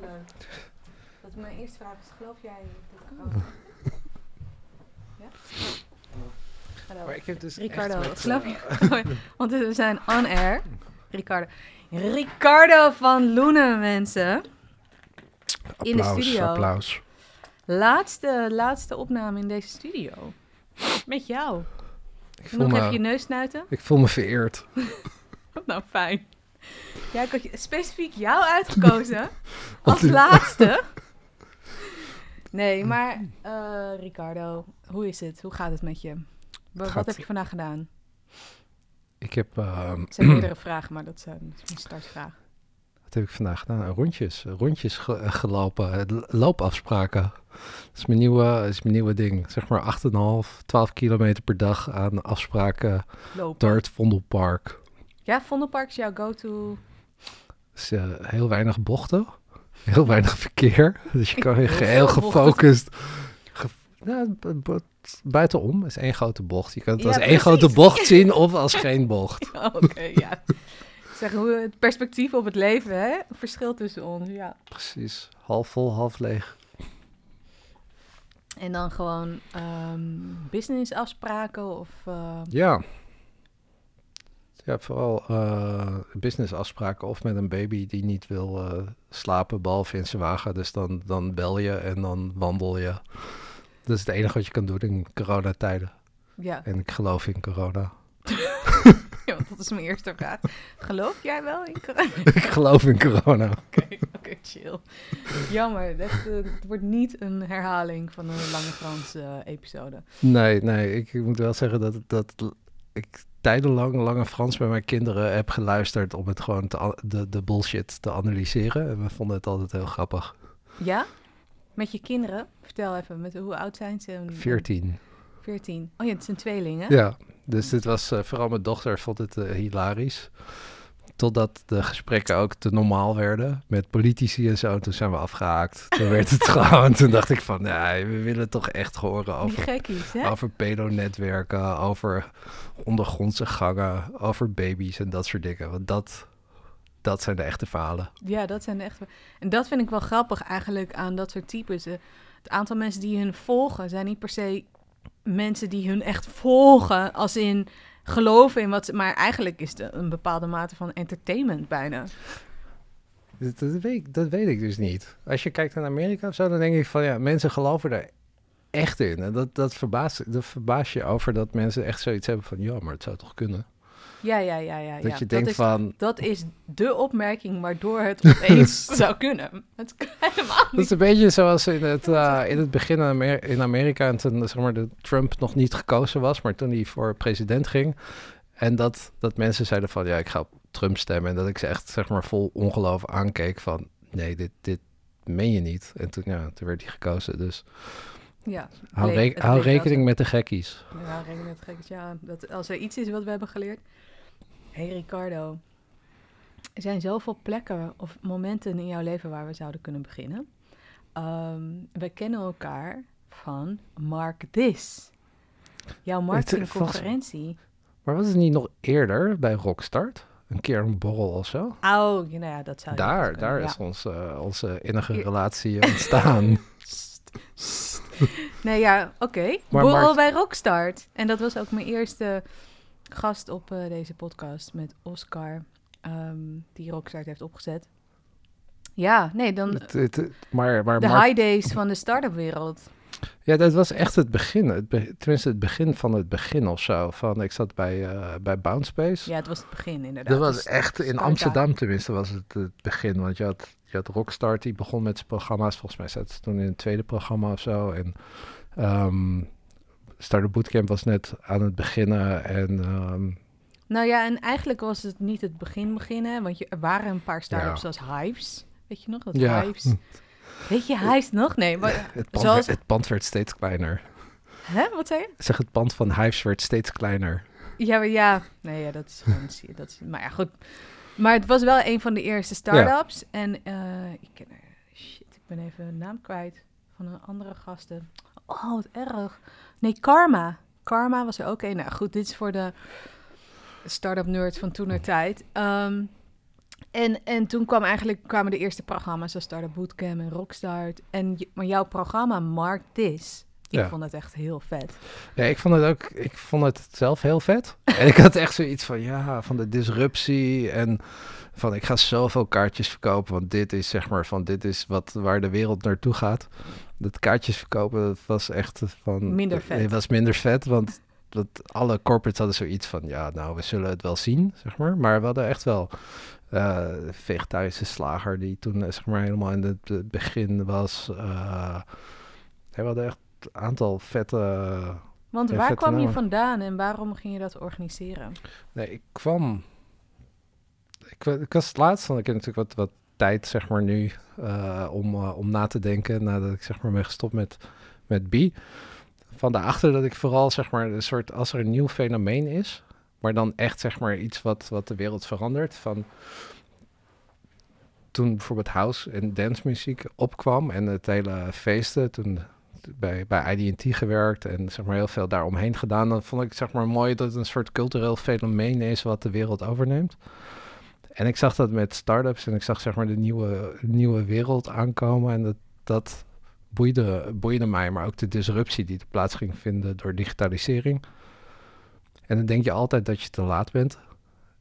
leuk. Dat mijn eerste vraag is, geloof jij dat corona... Ja? Hallo. Maar ik heb dus Ricardo, met, geloof eh, je? Want we zijn on air. Ricardo. Ricardo van Loenen, mensen. in de studio. Applaus. Laatste, laatste opname in deze studio. Met jou. Ik voel, Nog me, even je neus snuiten. ik voel me vereerd. Nou, fijn. Ja, ik had specifiek jou uitgekozen als laatste. Nee, maar eh, Ricardo, hoe is het? Hoe gaat het met je? Wa- Wat gaat- heb je vandaag gedaan? Ik heb, ehm, Het zijn meerdere vragen, maar dat zijn is mijn startvraag. wat heb ik vandaag gedaan? Rondjes, rondjes ge- eh, gelopen, eh, loopafspraken. Dat is mijn nieuwe, is mijn nieuwe ding. Zeg maar 8,5, 12 kilometer per dag aan afspraken Lopen. door het Vondelpark. Ja, Vondelpark is jouw go-to. Dus eh, heel weinig bochten, heel weinig verkeer. Dus je kan Heel bochten. gefocust. ge- b- buitenom is één grote bocht. Je kan het Ja, als één grote bocht zien of als geen bocht. Oké, ja. Zeg, hoe het perspectief op het leven, hè? Verschil tussen ons, ja. Precies, half vol, half leeg. En dan gewoon ehm businessafspraken of... eh, Ja. Ja, vooral eh businessafspraken of met een baby die niet wil eh, slapen, behalve in zijn wagen. Dus dan, dan bel je en dan wandel je. Dat is het enige wat je kan doen in coronatijden. ja. En ik geloof in corona. ja, want dat is mijn eerste vraag. Geloof jij wel in corona? ik geloof in corona. Oké, chill. Jammer, dat, eh, het wordt niet een herhaling van een lange Franse episode. Nee, nee, ik, ik moet wel zeggen dat, dat ik tijdenlang Lange Frans bij mijn kinderen heb geluisterd om het gewoon te, de, de bullshit te analyseren. En we vonden het altijd heel grappig. Ja? Met je kinderen? Vertel even, met, hoe oud zijn ze? 14. 14. Oh ja, het zijn tweelingen. Ja, dus dit was eh, vooral mijn dochter vond het eh, hilarisch. Totdat de gesprekken ook te normaal werden met politici en zo. Toen zijn we afgehaakt. Toen werd het gewoon. Toen dacht ik van, nee, we willen toch echt horen over, gekkies, over pedonetwerken, over ondergrondse gangen, over baby's en dat soort dingen. Want dat, dat zijn de echte verhalen. Ja, dat zijn de echte... En dat vind ik wel grappig eigenlijk aan dat soort types. Eh, Het aantal mensen die hun volgen zijn niet per se mensen die hun echt volgen als in geloven in wat. Maar eigenlijk is het een bepaalde mate van entertainment bijna. Dat, weet, ik- dat weet ik dus niet. Als je kijkt naar Amerika of zo, dan denk ik van ja, mensen geloven er echt in. En dat, dat, verbaast, dat verbaast je over dat mensen echt zoiets hebben van ja, maar het zou toch kunnen. Ja, ja, ja, ja. dat ja. je denkt is, van, dat is de opmerking waardoor het opeens zou kunnen. Het kan helemaal dat niet. is een beetje zoals in het, eh, in het begin in Amer- in Amerika, en toen zeg maar, de Trump nog niet gekozen was, maar toen hij voor president ging. En dat, dat mensen zeiden van ja, ik ga op Trump stemmen. En dat ik ze echt zeg maar vol ongeloof aankeek van nee, dit, dit meen je niet. En toen, ja, toen werd hij gekozen. Dus Ja, hou, re- rekening met de gekkies. Ja, rekening met gek. Ja, dat, als er iets is wat we hebben geleerd. Hey Ricardo, er zijn zoveel plekken of momenten in jouw leven waar we zouden kunnen beginnen. Ehm, we kennen elkaar van Mark This. Jouw marketingconferentie. Maar was het niet nog eerder bij Rockstart? Een keer een borrel of zo? Oh, ja, nou ja, dat zou Daar, daar ja. is ons, eh, onze innige Hier. relatie ontstaan. Nee, ja, oké. Borrel Mark- bij Rockstart. En dat was ook mijn eerste gast op eh, deze podcast met Oscar, ehm, die Rockstart heeft opgezet. Ja, nee, dan Het- het- het- maar maar de Mark- high days van de start-up wereld. ja, dat was echt het begin. Het be- tenminste, het begin van het begin of zo. Van, ik zat bij, eh bij Bounce Ja, het was het begin inderdaad. Dat was echt, in. Amsterdam tenminste, was het het begin. Want je had, je had Rockstart, die begon met zijn programma's. Volgens mij zat ze toen in het tweede programma of zo. En ehm Startup Bootcamp was net aan het beginnen. En ehm, Nou ja, en eigenlijk was het niet het begin beginnen, want je, er waren een paar start-ups Ja. zoals Hives. Weet je nog, dat Ja. Hives? Weet je Hives nog? Nee, maar... het, pand Zoals- werd, het pand werd steeds kleiner. Hè, wat zei je? Zeg, het pand van Hives werd steeds kleiner. Ja, maar ja. Nee, ja, dat is gewoon... dat is, maar ja, goed. Maar het was wel een van de eerste start-ups. En eh, ik ken er... Shit, ik ben even de naam kwijt van een andere gasten. Oh, wat erg. Nee, Karma. Karma was er ook een. Nou goed, dit is voor de start-up nerds van toen tijd. Ehm, En, en toen kwam eigenlijk, kwamen de eerste programma's zoals Startup Bootcamp en Rockstart. En, maar jouw programma Mark This, ik Ja. vond het echt heel vet. Ja, ik vond het ook, ik vond het zelf heel vet. en ik had echt zoiets van, ja, van de disruptie en van ik ga zoveel kaartjes verkopen, want dit is zeg maar van, dit is wat, waar de wereld naartoe gaat. Dat kaartjes verkopen, dat was echt van... Minder vet. Het was minder vet, want dat alle corporates hadden zoiets van, ja, nou, we zullen het wel zien, zeg maar. Maar we hadden echt wel eh, vegetarische slager die toen, eh, zeg maar, helemaal in het eh, begin was. eh, we hadden echt aantal vette... Want waar vette kwam je vandaan en waarom ging je dat organiseren? Nee, ik kwam. Ik, ik was het laatst, want ik heb natuurlijk wat, wat tijd, zeg maar, nu eh, om, eh, om na te denken nadat ik zeg maar ben gestopt met, met B. Van daarachter dat ik vooral, zeg maar, een soort, als er een nieuw fenomeen is, maar dan echt, zeg maar, iets wat, wat de wereld verandert. Van toen bijvoorbeeld house en dance muziek opkwam en het hele feesten, toen bij, bij IDT gewerkt en zeg maar heel veel daaromheen gedaan. Dan vond ik zeg maar mooi dat het een soort cultureel fenomeen is wat de wereld overneemt. En ik zag dat met startups en ik zag zeg maar de nieuwe, nieuwe wereld aankomen en dat, dat boeide, boeide mij, maar ook de disruptie die er plaats ging vinden door digitalisering. En dan denk je altijd dat je te laat bent.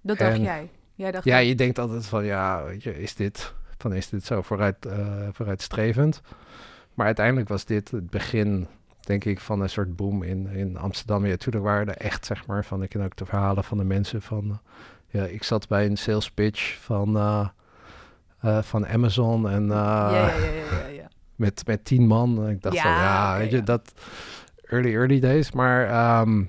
Dat dacht En- jij. Jij dacht Ja, je denkt altijd van ja, weet je, is dit, van is dit zo vooruit, eh, vooruitstrevend? Maar uiteindelijk was dit het begin, denk ik, van een soort boom in, in Amsterdam. Ja, natuurlijk waren er echt, zeg maar, van ik ken ook de verhalen van de mensen van, eh, ja, ik zat bij een sales pitch van, eh, eh, van Amazon en ja, ja, ja, ja, met, met tien man. En ik dacht Ja, van, ja, weet je, dat early, early days. Maar, ehm,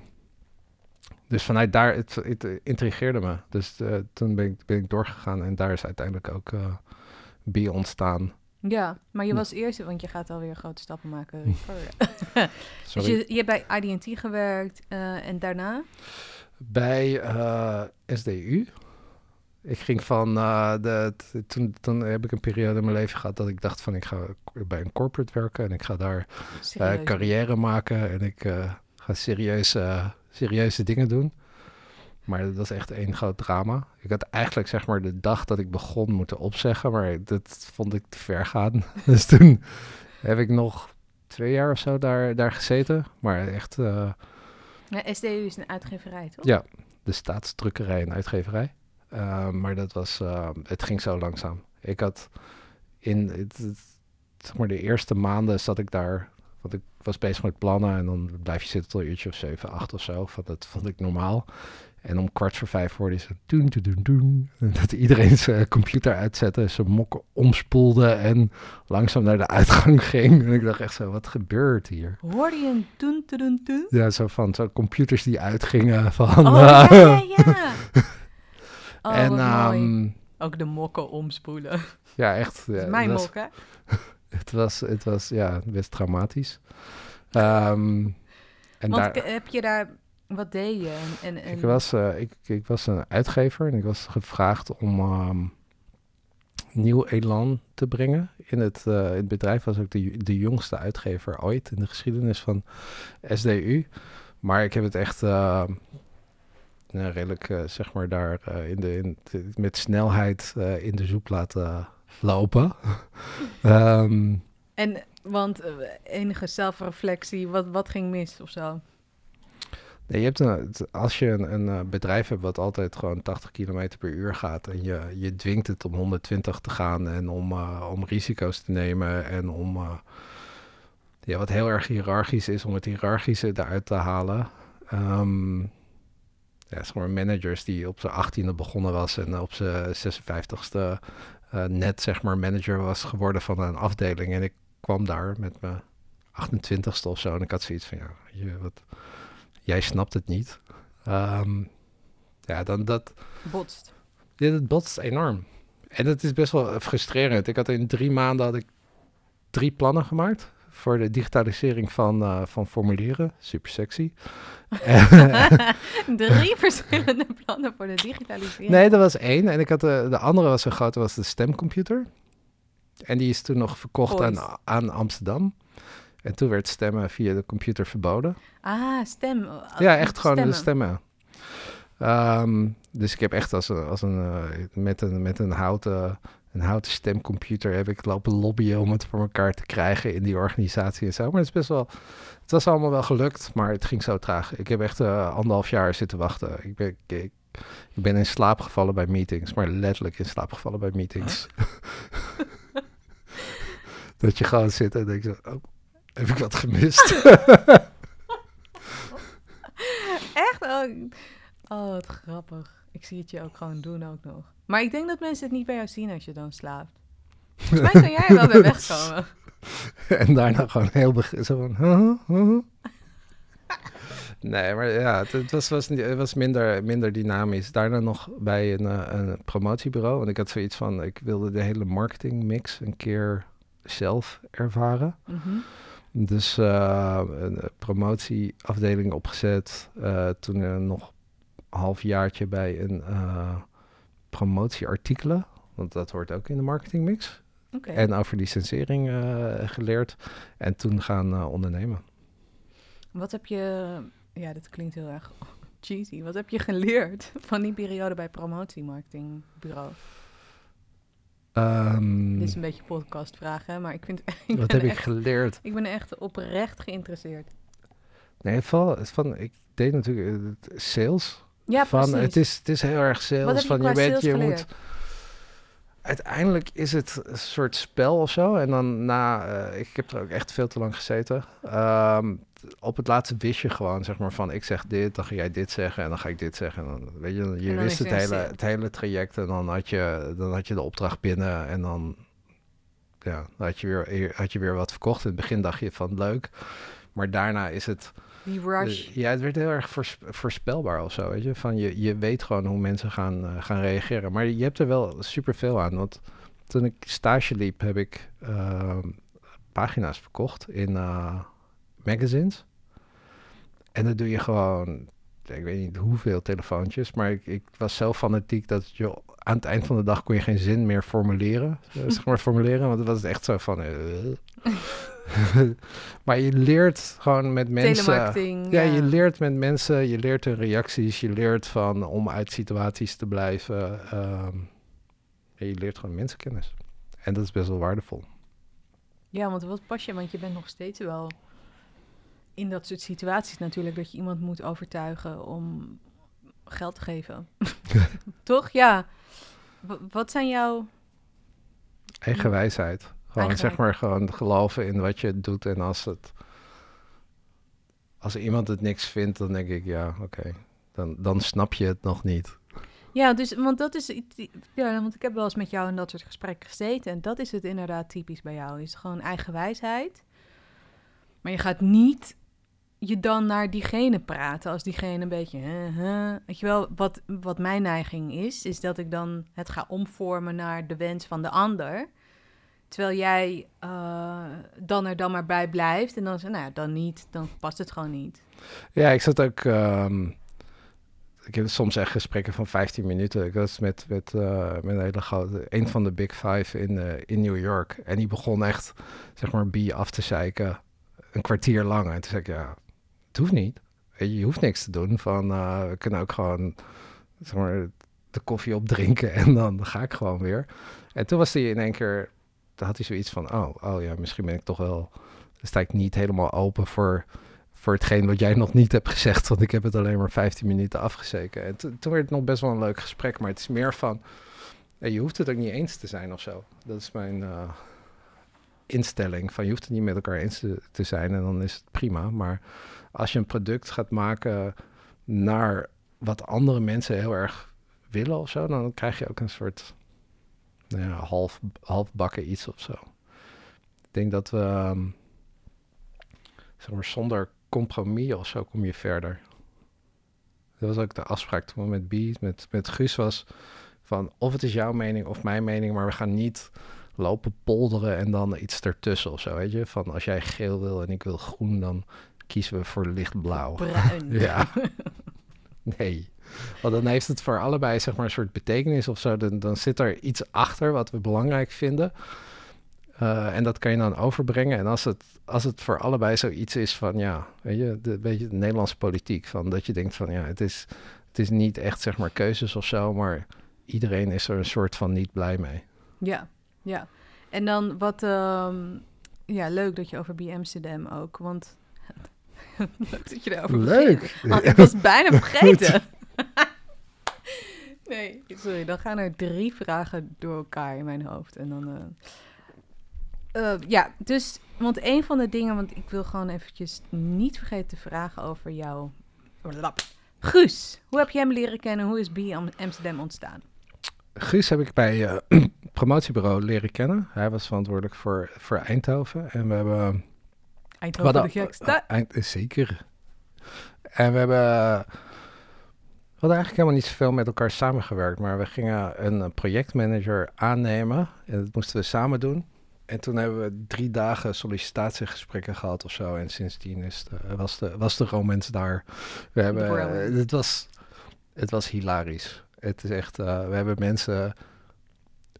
dus vanuit daar, het, het intrigeerde me. Dus toen ben ik, ben ik doorgegaan en daar is uiteindelijk ook B ontstaan. Ja, maar je Hm. was eerst, want je gaat alweer grote stappen maken. Ricardo. dus Sorry. je, je hebt bij IDT gewerkt eh, en daarna? Bij eh, SDU. Ik ging van, eh, de, toen, toen heb ik een periode in mijn leven gehad dat ik dacht van ik ga bij een corporate werken en ik ga daar eh, carrière maken en ik eh, ga serieuze, serieuze dingen doen. Maar dat was echt één groot drama. Ik had eigenlijk zeg maar de dag dat ik begon moeten opzeggen, maar dat vond ik te ver gaan. dus toen heb ik nog twee jaar of zo daar, daar gezeten. Maar echt eh, Ja, SDU is een uitgeverij, toch? Ja. de staatsdrukkerij en uitgeverij. Eh, maar dat was, eh, het ging zo langzaam. Ik had in het, het- zeg maar de eerste maanden zat ik daar, want ik was bezig met plannen en dan blijf je zitten tot een uurtje of zeven, acht of zo. Van, dat vond ik normaal. En om kwart voor vijf hoorde zo doen, doen, doen, doen. En dat iedereen zijn computer uitzette, zijn mokken omspoelde en langzaam naar de uitgang ging. En ik dacht echt zo, wat gebeurt hier? Hoorde je een toen, toen, toen? Ja, zo van, zo computers die uitgingen van... Oh, ja, eh, ja, ja. Oh, en wat mooi. ehm, Ook de mokken omspoelen. ja, echt. Ja, is mijn het was, mok, hè? Het was, het was ja, best traumatisch. Ehm, en Want daar, heb je daar... Wat deed je? En, en, en- ik, was, eh, ik, ik was een uitgever en ik was gevraagd om ehm, nieuw elan te brengen. In het, eh, in het bedrijf was ook de, de jongste uitgever ooit in de geschiedenis van SDU. Maar ik heb het echt eh, nou, redelijk, eh, zeg maar, daar in de, in, met snelheid in de zoep laten lopen. Ehm, En, want enige zelfreflectie, wat, wat ging mis of zo? Nee, je hebt een, als je een, een eh, bedrijf hebt wat altijd gewoon 80 km per uur gaat en je, je dwingt het om 120 te gaan en om, eh, om risico's te nemen en om eh, ja, wat heel erg hiërarchisch is, om het hiërarchische eruit te halen. Ehm, ja, zeg maar managers die op zijn 18e begonnen was en op zijn 56e eh, net zeg maar manager was geworden van een afdeling. En ik kwam daar met mijn 28ste of zo en ik had zoiets van ja, je, wat, jij snapt het niet. Ehm, ja, dan dat, Botst. ja, dat botst enorm. En het is best wel frustrerend. Ik had in drie maanden had ik drie plannen gemaakt voor de digitalisering van, eh, van formulieren. Super sexy. Drie verschillende plannen voor de digitalisering. nee, dat was één. En ik had de, de andere was zo groot, was de stemcomputer. En die is toen nog verkocht aan, aan Amsterdam. En toen werd stemmen via de computer verboden. Ah, stem. Ja, echt gewoon Stemmen. de stemmen. Ehm, dus ik heb echt als een, als een, eh, met een, met een houten, een houten stemcomputer heb ik lopen lobbyen om het voor elkaar te krijgen in die organisatie en zo. Maar het is best wel, het was allemaal wel gelukt, maar het ging zo traag. Ik heb echt uh, anderhalf jaar zitten wachten. Ik ben, ik, ik ben in slaap gevallen bij meetings, maar letterlijk in slaap gevallen bij meetings. dat je gewoon zit en denkt, oh, heb ik wat gemist? Echt? Oh, oh, wat grappig. Ik zie het je ook gewoon doen ook nog. Maar ik denk dat mensen het niet bij jou zien als je dan slaapt. Volgens mij kan jij er wel bij wegkomen. en daarna gewoon heel begin zo van... Huh, huh. Nee, maar ja, het, het, was, was, het was minder, minder dynamisch. Daarna nog bij een, uh, een promotiebureau. Want ik had zoiets van, ik wilde de hele marketingmix een keer zelf ervaren. Mhm. Dus uh, een promotieafdeling opgezet. Uh, toen nog een halfjaartje bij een promotieartikelen. Want dat hoort ook in de marketingmix. Okay. En over licensering geleerd. En toen gaan ondernemen. Wat heb je ja, dat klinkt heel erg cheesy. Wat heb je geleerd van die periode bij promotiemarketingbureau? Um, Dit is een beetje podcastvragen, maar ik vind... Ik wat heb echt, ik geleerd? Ik ben echt oprecht geïnteresseerd. Nee, van, van ik deed natuurlijk uh, sales. Ja, van, precies. Het is, het is heel erg sales. Je van, je weet, je geleerd? moet uiteindelijk is het een soort spel of zo. En dan na, uh, ik heb er ook echt veel te lang gezeten. Um, op het laatste wist je gewoon, zeg maar, van ik zeg dit, dan ga jij dit zeggen en dan ga ik dit zeggen. En dan, weet je, je wist het hele, het hele traject en dan had, je, dan had je de opdracht binnen en dan, ja, dan had, je weer, had je weer wat verkocht. In het begin dacht je van leuk, maar daarna is het... Die rush. ja, het werd heel erg voorspelbaar of zo, weet je. Van je, je weet gewoon hoe mensen gaan, uh, gaan reageren. Maar je hebt er wel superveel aan, want toen ik stage liep heb ik uh, pagina's verkocht in... Uh, magazines. En dan doe je gewoon, ik weet niet hoeveel telefoontjes, maar ik, ik was zelf fanatiek dat je aan het eind van de dag kon je geen zin meer formuleren. zeg maar formuleren, want het was echt zo van. Uh. maar je leert gewoon met mensen. Ja, ja, je leert met mensen, je leert hun reacties, je leert van om uit situaties te blijven. Um, ja, je leert gewoon mensenkennis. En dat is best wel waardevol. Ja, want wat pas je? Want je bent nog steeds wel in dat soort situaties natuurlijk dat je iemand moet overtuigen om geld te geven. Toch? Ja. W wat zijn jouw... Eigen wijsheid. Gewoon Eigen zeg maar gewoon geloven in wat je doet. En als het... Als iemand het niks vindt, dan denk ik, ja, oké. Okay. Dan, dan snap je het nog niet. Ja, dus, want dat is... Ja, want ik heb wel eens met jou in dat soort gesprekken gezeten. En dat is het inderdaad typisch bij jou. Is gewoon eigen wijsheid. Maar je gaat niet je dan naar diegene praten als diegene een beetje, weet je wel, wat, wat mijn neiging is, is dat ik dan het ga omvormen naar de wens van de ander. Terwijl jij uh, dan er dan maar bij blijft en dan zeg, nou dan niet, dan past het gewoon niet. Ja, ik zat ook, um, ik heb soms echt gesprekken van 15 minuten. Ik was met, met, uh, met een hele grote, een van de Big Five in, uh, in New York. En die begon echt, zeg maar, B af te zeiken, een kwartier lang. En toen zei ik, ja, het hoeft niet. Je hoeft niks te doen. Van, uh, we kunnen ook gewoon zeg maar, de koffie opdrinken en dan ga ik gewoon weer. En toen was hij in één keer, toen had hij zoiets van, oh, oh ja, misschien ben ik toch wel, sta ik niet helemaal open voor, voor hetgeen wat jij nog niet hebt gezegd, want ik heb het alleen maar 15 minuten afgezeken. En toen werd het nog best wel een leuk gesprek, maar het is meer van, je hoeft het ook niet eens te zijn of zo. Dat is mijn uh, instelling, van je hoeft het niet met elkaar eens te zijn en dan is het prima, maar als je een product gaat maken naar wat andere mensen heel erg willen of zo, dan krijg je ook een soort nou ja, half, half bakken iets of zo. Ik denk dat we, maar, zonder compromis of zo kom je verder. Dat was ook de afspraak toen met B, met, met Guus was, van of het is jouw mening of mijn mening, maar we gaan niet lopen polderen en dan iets ertussen of zo, weet je. Van als jij geel wil en ik wil groen, dan kiezen we voor lichtblauw. Bruin. ja. Nee. Want dan heeft het voor allebei zeg maar een soort betekenis of zo. Dan, dan zit er iets achter wat we belangrijk vinden. Uh, en dat kan je dan overbrengen. En als het, als het voor allebei zoiets is van, ja, weet je, de, beetje de Nederlandse politiek. Van dat je denkt van, ja, het is, het is niet echt zeg maar keuzes of zo, maar iedereen is er een soort van niet blij mee. Ja, ja. En dan wat, ehm, ja, leuk dat je over Amsterdam ook, want leuk dat je daarover Leuk. begint. Want ik was bijna vergeten. nee, sorry, dan gaan er drie vragen door elkaar in mijn hoofd en dan... eh, eh, ja, dus, want een van de dingen, want ik wil gewoon eventjes niet vergeten te vragen over jou. Guus, hoe heb je hem leren kennen? Hoe is B Am- Amsterdam ontstaan? Guus heb ik bij eh promotiebureau leren kennen. Hij was verantwoordelijk voor, voor Eindhoven. En we hebben... Eindhoven hadden- de gekste. Eind- eh, zeker. En we hebben... We hadden eigenlijk helemaal niet zoveel met elkaar samengewerkt. Maar we gingen een eh, projectmanager aannemen. En dat moesten we samen doen. En toen hebben we drie dagen sollicitatiegesprekken gehad of zo. En sindsdien is de, was, de, was de romance daar. We hebben, eh, het, was, het was hilarisch. Het is echt, we hebben mensen,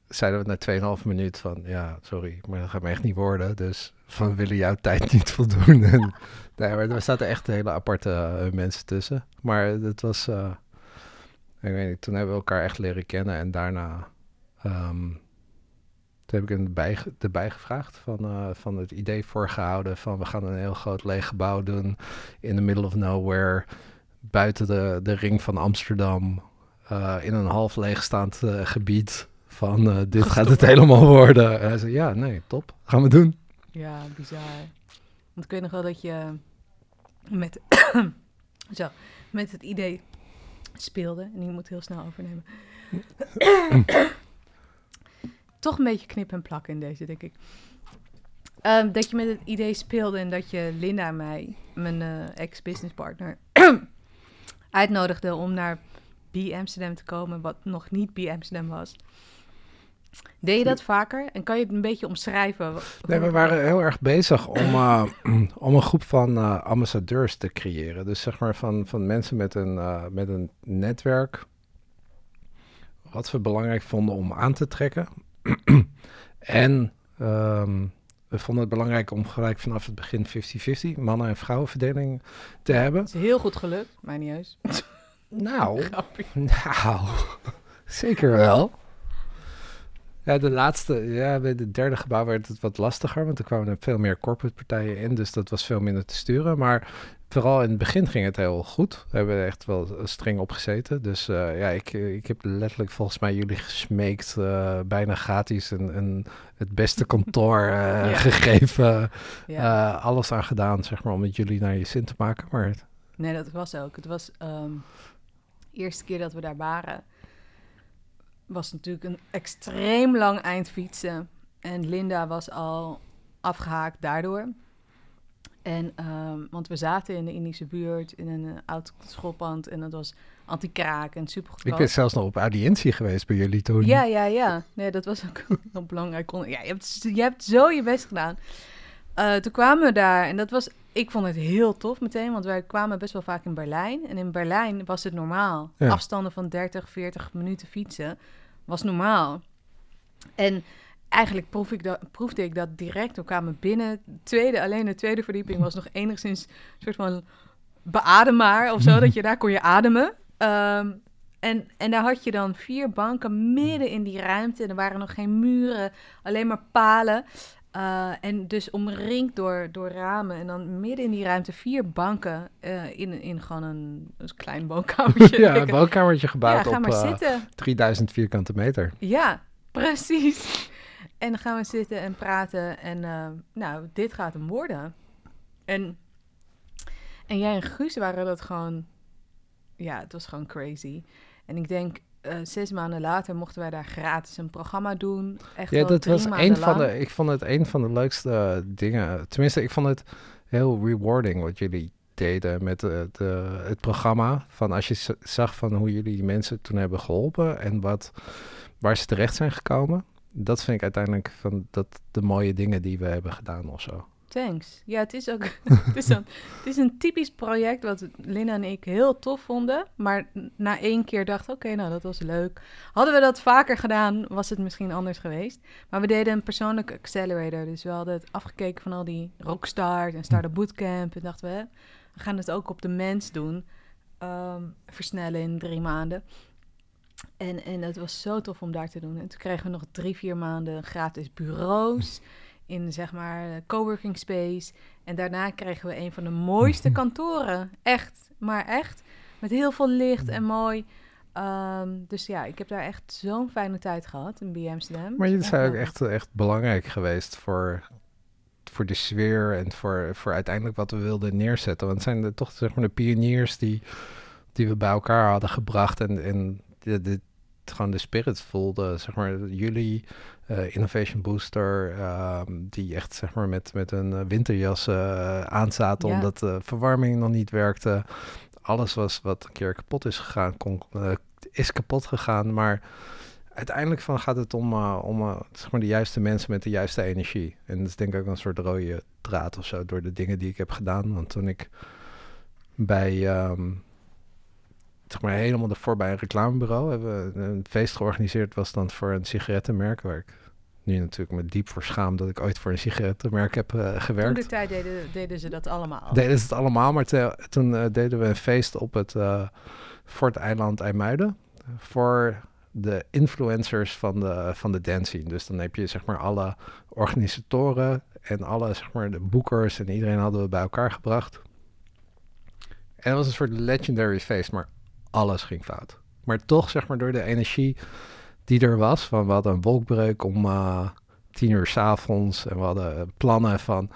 zeiden we na 2,5 minuut van, ja, sorry, maar dat gaat me echt niet worden. Dus van, we willen jouw tijd niet voldoen. en, nee, maar er zaten echt hele aparte eh, mensen tussen. Maar het was, eh, ik weet niet, toen hebben we elkaar echt leren kennen. En daarna, ehm, toen heb ik hem erbij, ge- erbij gevraagd van, eh, van het idee voorgehouden van, we gaan een heel groot leeg gebouw doen in the middle of nowhere, buiten de, de ring van Amsterdam in een half leegstaand gebied van dit gaat het helemaal worden. En hij zei, ja, nee, top, gaan we doen. Ja, bizar. Want ik weet nog wel dat je met, zo, met het idee speelde. En je moet heel snel overnemen. Toch een beetje knip en plakken in deze, denk ik. Ehm, dat je met het idee speelde en dat je Linda mij, mijn eh, ex-business partner, uitnodigde om naar B Amsterdam te komen, wat nog niet B Amsterdam was. Deed je dat vaker? En kan je het een beetje omschrijven? Nee, we waren heel erg bezig om, eh, om een groep van eh, ambassadeurs te creëren. Dus zeg maar van, van mensen met een, eh, met een netwerk. Wat we belangrijk vonden om aan te trekken. en ehm, we vonden het belangrijk om gelijk vanaf het begin 50-50 mannen- en vrouwenverdeling te hebben. Het is heel goed gelukt, maar niet eens. Nou, nou, zeker wel. Ja, de laatste, ja, bij het derde gebouw werd het wat lastiger, want er kwamen er veel meer corporate partijen in, dus dat was veel minder te sturen. Maar vooral in het begin ging het heel goed. We hebben er echt wel streng op gezeten. Dus eh, ja, ik, ik heb letterlijk volgens mij jullie gesmeekt, eh, bijna gratis, een, een, het beste kantoor eh, Ja. gegeven. Ja. alles aan gedaan, zeg maar, om het jullie naar je zin te maken. Maar Nee, dat was ook. Het was ehm, de eerste keer dat we daar waren. Was natuurlijk een extreem lang eind fietsen. En Linda was al afgehaakt daardoor. En, ehm, want we zaten in de Indische buurt in een eh, oud schoolpand. En dat was anti-kraak en super ik ben zelfs nog op audiëntie geweest bij jullie toen. Ja, ja, ja. Nee, dat was ook heel belangrijk. Ja, je hebt, je hebt zo je best gedaan. Eh, toen kwamen we daar en dat was... Ik vond het heel tof meteen, want wij kwamen best wel vaak in Berlijn. En in Berlijn was het normaal. Ja. Afstanden van 30, 40 minuten fietsen was normaal. En eigenlijk proef ik dat, proefde ik dat direct. We kwamen binnen. Tweede, alleen de tweede verdieping was nog enigszins een soort van beademaar of zo. dat je daar kon je ademen. Ehm, en, en daar had je dan vier banken midden in die ruimte. En er waren nog geen muren, alleen maar palen. Eh, en dus omringd door, door ramen. En dan midden in die ruimte vier banken uh, in, in gewoon een, een klein woonkamertje. ja, een woonkamertje gebouwd ja, op uh, zitten. 3000 vierkante meter. Ja, precies. En dan gaan we zitten en praten. En nou, dit gaat hem worden. En, en jij en Guus waren dat gewoon... Ja, het was gewoon crazy. En ik denk, uh, zes maanden later mochten wij daar gratis een programma doen. Echt ja, dat was een van lang. de. Ik vond het een van de leukste dingen. Tenminste, ik vond het heel rewarding wat jullie deden met de, de, het programma. Van als je zag van hoe jullie die mensen toen hebben geholpen en wat, waar ze terecht zijn gekomen. Dat vind ik uiteindelijk van dat de mooie dingen die we hebben gedaan of zo. Thanks. Ja, het is ook het is een, het is een typisch project wat Lina en ik heel tof vonden. Maar na één keer dachten, oké, okay, nou dat was leuk. Hadden we dat vaker gedaan, was het misschien anders geweest. Maar we deden een persoonlijke accelerator. Dus we hadden het afgekeken van al die rockstars en Startup Bootcamp. En dachten we, we gaan het ook op de mens doen. ehm, versnellen in drie maanden. En, en het was zo tof om daar te doen. En toen kregen we nog drie, vier maanden gratis bureaus in zeg maar coworking space. En daarna kregen we een van de mooiste kantoren. Echt, maar echt. Met heel veel licht en mooi. Ehm, dus ja, ik heb daar echt zo'n fijne tijd gehad in B Amsterdam. Maar jullie zijn ook echt, echt belangrijk geweest voor, voor de sfeer en voor, voor uiteindelijk wat we wilden neerzetten. Want het zijn de, toch zeg maar de pioniers die, die we bij elkaar hadden gebracht en, en de, de, gewoon de spirit voelden. Zeg maar jullie, eh, Innovation Booster, ehm, die echt zeg maar met, met een eh, winterjas eh, aanzaten Ja. omdat de verwarming nog niet werkte. Alles was wat een keer kapot is gegaan, kon, is kapot gegaan, maar uiteindelijk van gaat het om, om eh, zeg maar de juiste mensen met de juiste energie. En dat is denk ik ook een soort rode draad of zo door de dingen die ik heb gedaan. Want toen ik bij, ehm, zeg maar helemaal ervoor bij een reclamebureau hebben we een feest georganiseerd, was dan voor een sigarettenmerk, waar ik nu natuurlijk me diep voor schaam dat ik ooit voor een sigarettenmerk heb eh, Toen gewerkt de tijd deden, deden ze dat allemaal. deden ze het allemaal, maar te- toen eh, deden we een feest op het eh Fort Eiland IJmuiden voor de influencers van de, van de dance scene. Dus dan heb je zeg maar alle organisatoren en alle zeg maar de boekers en iedereen hadden we bij elkaar gebracht. En het was een soort legendary feest, maar alles ging fout. Maar toch zeg maar door de energie die er was, van we hadden een wolkbreuk om eh, tien uur s'avonds en we hadden plannen van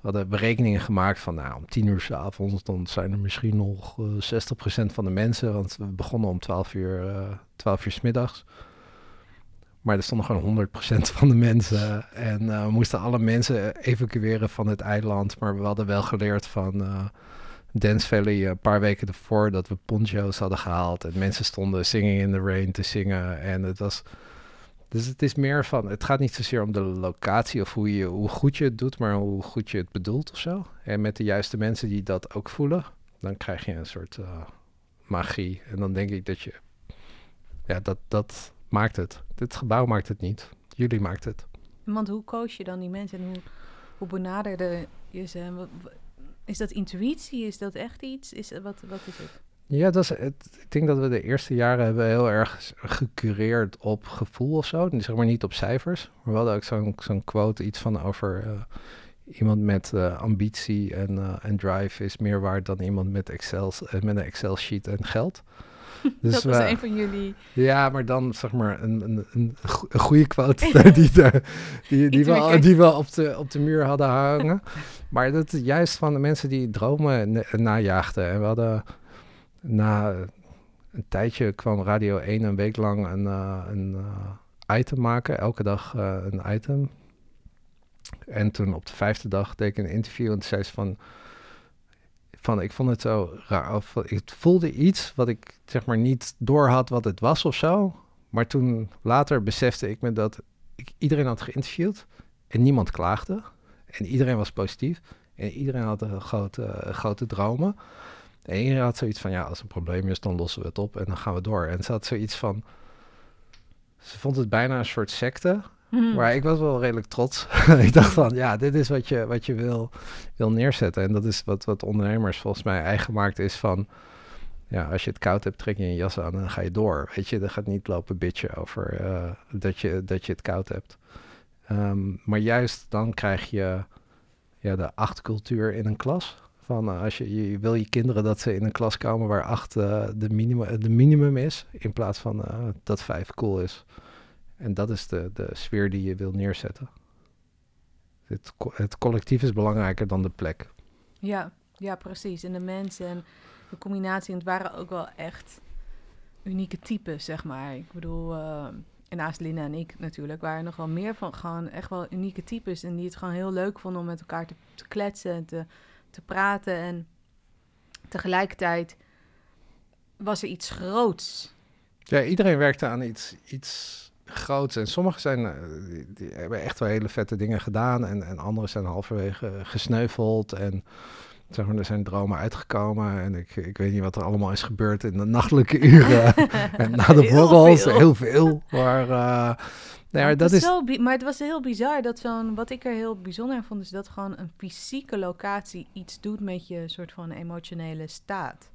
we hadden berekeningen gemaakt van, nou, om tien uur s'avonds, dan zijn er misschien nog eh 60% van de mensen, want we begonnen om 12 uur, eh 12 uur 's middags. Maar er stonden gewoon 100% van de mensen en we moesten alle mensen evacueren van het eiland, maar we hadden wel geleerd van Dance Valley een paar weken ervoor dat we poncho's hadden gehaald en mensen stonden Singing in the Rain te zingen en het was... Dus het is meer van, het gaat niet zozeer om de locatie of hoe, je, hoe goed je het doet, maar hoe goed je het bedoelt of zo. En met de juiste mensen die dat ook voelen, dan krijg je een soort eh, magie. En dan denk ik dat je, ja, dat, dat maakt het. Dit gebouw maakt het niet. Jullie maakt het. Want hoe coach je dan die mensen en hoe, hoe benaderde je ze? Is dat intuïtie? Is dat echt iets? Is, wat, wat is het? Ja, dat is het. Ik denk dat we de eerste jaren hebben heel erg gecureerd op gevoel of zo. Zeg maar niet op cijfers. Maar we hadden ook zo'n quote, iets van over eh, iemand met eh, ambitie en, eh, en drive is meer waard dan iemand met, Excel, met een Excel-sheet en geld. Dus dat was een van jullie. ja, maar dan zeg maar een, een, een, go- een goede quote die, de- die, die, Iets we, die we op de, op de muur hadden hangen. maar dat is juist van de mensen die dromen na- najaagden. En we hadden na een tijdje kwam Radio 1 een week lang een, eh, een eh, item maken. Elke dag eh, een item. En toen op de vijfde dag deed ik een interview en toen zei ze van... Van, ik vond het zo raar. Of, ik voelde iets wat ik zeg maar niet door had wat het was of zo. Maar toen later besefte ik me dat ik iedereen had geïnterviewd en niemand klaagde. En iedereen was positief. En iedereen had een grote, eh, grote dromen. En iedereen had zoiets van, ja, als er een probleem is, dan lossen we het op en dan gaan we door. En ze had zoiets van, ze vond het bijna een soort secte. Hmm. Maar ik was wel redelijk trots. ik dacht van, ja, dit is wat je, wat je wil, wil neerzetten. En dat is wat, wat ondernemers volgens mij eigen gemaakt is van... Ja, als je het koud hebt, trek je een jas aan en dan ga je door. Weet je, er gaat niet lopen bitchen over eh, dat, je, dat je het koud hebt. Ehm, maar juist dan krijg je ja, de acht cultuur in een klas. Van eh, als je, je wil je kinderen dat ze in een klas komen waar acht eh, de, minimum, de minimum is, in plaats van dat vijf cool is. En dat is de, de sfeer die je wil neerzetten. Het, co- het collectief is belangrijker dan de plek. Ja, ja, precies. En de mensen en de combinatie. En het waren ook wel echt unieke types, zeg maar. Ik bedoel, eh, en naast Lina en ik natuurlijk, waren er nog wel meer van gewoon echt wel unieke types. En die het gewoon heel leuk vonden om met elkaar te, te kletsen en te, te praten. En tegelijkertijd was er iets groots. Ja, iedereen werkte aan iets, iets groots. En sommigen zijn, eh, die, die hebben echt wel hele vette dingen gedaan. En, en anderen zijn halverwege gesneuveld. En zeg maar, er zijn dromen uitgekomen. En ik, ik weet niet wat er allemaal is gebeurd in de nachtelijke uren. en na de borrels, heel veel. Maar, eh, nou ja, Maar het dat is maar het was heel bizar dat zo'n. Wat ik er heel bijzonder aan vond, is dat gewoon een fysieke locatie iets doet met je soort van emotionele staat.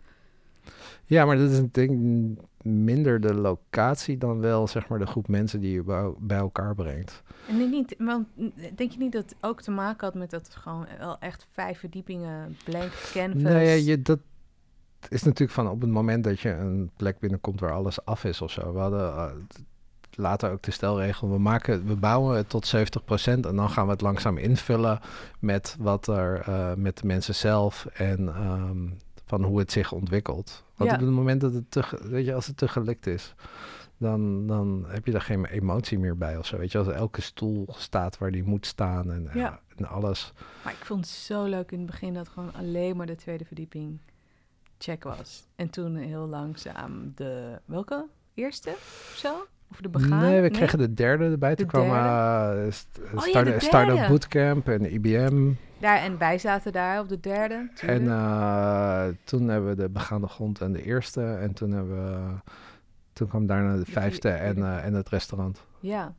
Ja, maar dat is een ding minder de locatie dan wel zeg maar de groep mensen die je bij- elkaar brengt. En niet, want denk je niet dat het ook te maken had met dat het gewoon wel echt vijf verdiepingen blank canvas? Nee, ja, je, dat is natuurlijk van op het moment dat je een plek binnenkomt waar alles af is of zo. We hadden eh, later ook de stelregel, we, maken, we bouwen het tot 70% en dan gaan we het langzaam invullen met wat er eh, met de mensen zelf en ehm, van hoe het zich ontwikkelt. Want Ja. op het moment dat het te, weet je, als het te gelikt is, dan, dan heb je daar geen emotie meer bij of zo. Weet je, als elke stoel staat waar die moet staan en, Ja. ja, en alles. Maar ik vond het zo leuk in het begin dat gewoon alleen maar de tweede verdieping check was. En toen heel langzaam de, welke? Eerste of zo? Of de begaan? Nee, we kregen de derde erbij. Toen De kwam eh, ja, de Startup. Bootcamp en IBM. Daar, en wij zaten daar op de derde. En eh, toen hebben we de begaande grond en de eerste. En toen, hebben we, toen kwam daarna de De vijfde en, eh, en het restaurant. Ja.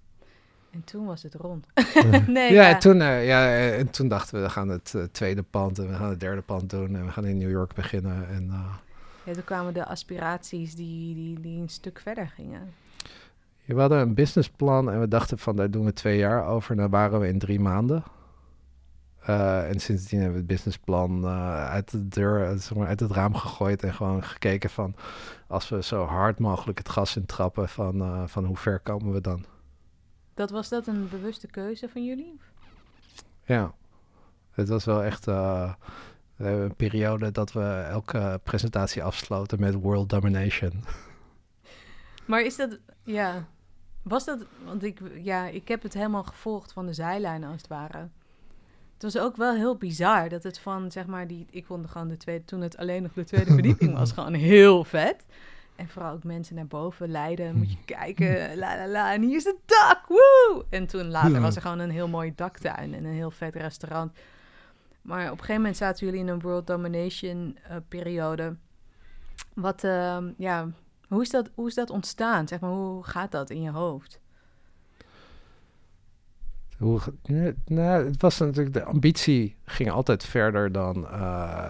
En toen was het rond. nee, ja, ja. En toen, eh, ja, en toen dachten we, we gaan het tweede pand en we gaan het derde pand doen. En we gaan in New York beginnen. En, Ja, toen kwamen de aspiraties die, die, die een stuk verder gingen. we hadden een businessplan en we dachten van, daar doen we twee jaar over. En daar waren we in drie maanden. Eh, en sindsdien hebben we het businessplan eh, uit de deur, eh, zeg maar, uit het raam gegooid en gewoon gekeken van als we zo hard mogelijk het gas in trappen, van, van hoe ver komen we dan? Dat was dat een bewuste keuze van jullie? Ja, het was wel echt we hebben een periode dat we elke presentatie afsloten met world domination. Maar is dat, ja, was dat, want ik, ja, ik heb het helemaal gevolgd van de zijlijnen als het ware. Het was ook wel heel bizar dat het van, zeg maar, die, ik vond gewoon de tweede, toen het alleen nog de tweede verdieping was, gewoon heel vet. En vooral ook mensen naar boven leiden, moet je kijken, la la la, en hier is het dak, woe! En toen later was er gewoon een heel mooi daktuin en een heel vet restaurant. Maar op een gegeven moment zaten jullie in een world domination eh, periode. Wat, ehm, ja, hoe is, dat, hoe is dat ontstaan? Zeg maar, hoe gaat dat in je hoofd? Hoe, nou, het was natuurlijk, de ambitie ging altijd verder dan. eh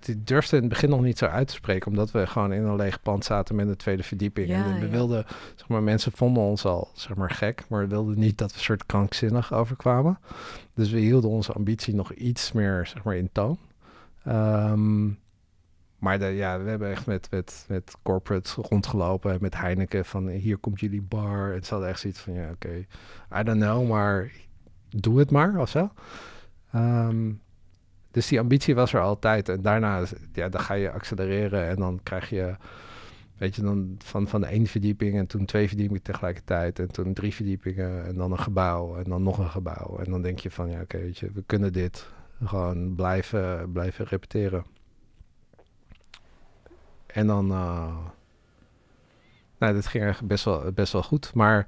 die durfde in het begin nog niet zo uit te spreken, omdat we gewoon in een leeg pand zaten met een tweede verdieping. Ja, en we ja. wilden, zeg maar, mensen vonden ons al, zeg maar, gek, maar wilden niet dat we een soort krankzinnig overkwamen. Dus we hielden onze ambitie nog iets meer, zeg maar, in toon. Ehm, maar ja, we hebben echt met, met, met corporates rondgelopen en met Heineken van hier komt jullie bar. En ze hadden echt zoiets van ja, oké, I don't know, maar doe het maar of zo. Ehm, dus die ambitie was er altijd. En daarna, ja, dan ga je accelereren en dan krijg je, weet je, dan van, van één verdieping en toen twee verdiepingen tegelijkertijd en toen drie verdiepingen en dan een gebouw en dan nog een gebouw. En dan denk je van ja, oké, weet je, we kunnen dit gewoon blijven, blijven repeteren. En dan, eh, nou, dit ging eigenlijk best wel, best wel goed. Maar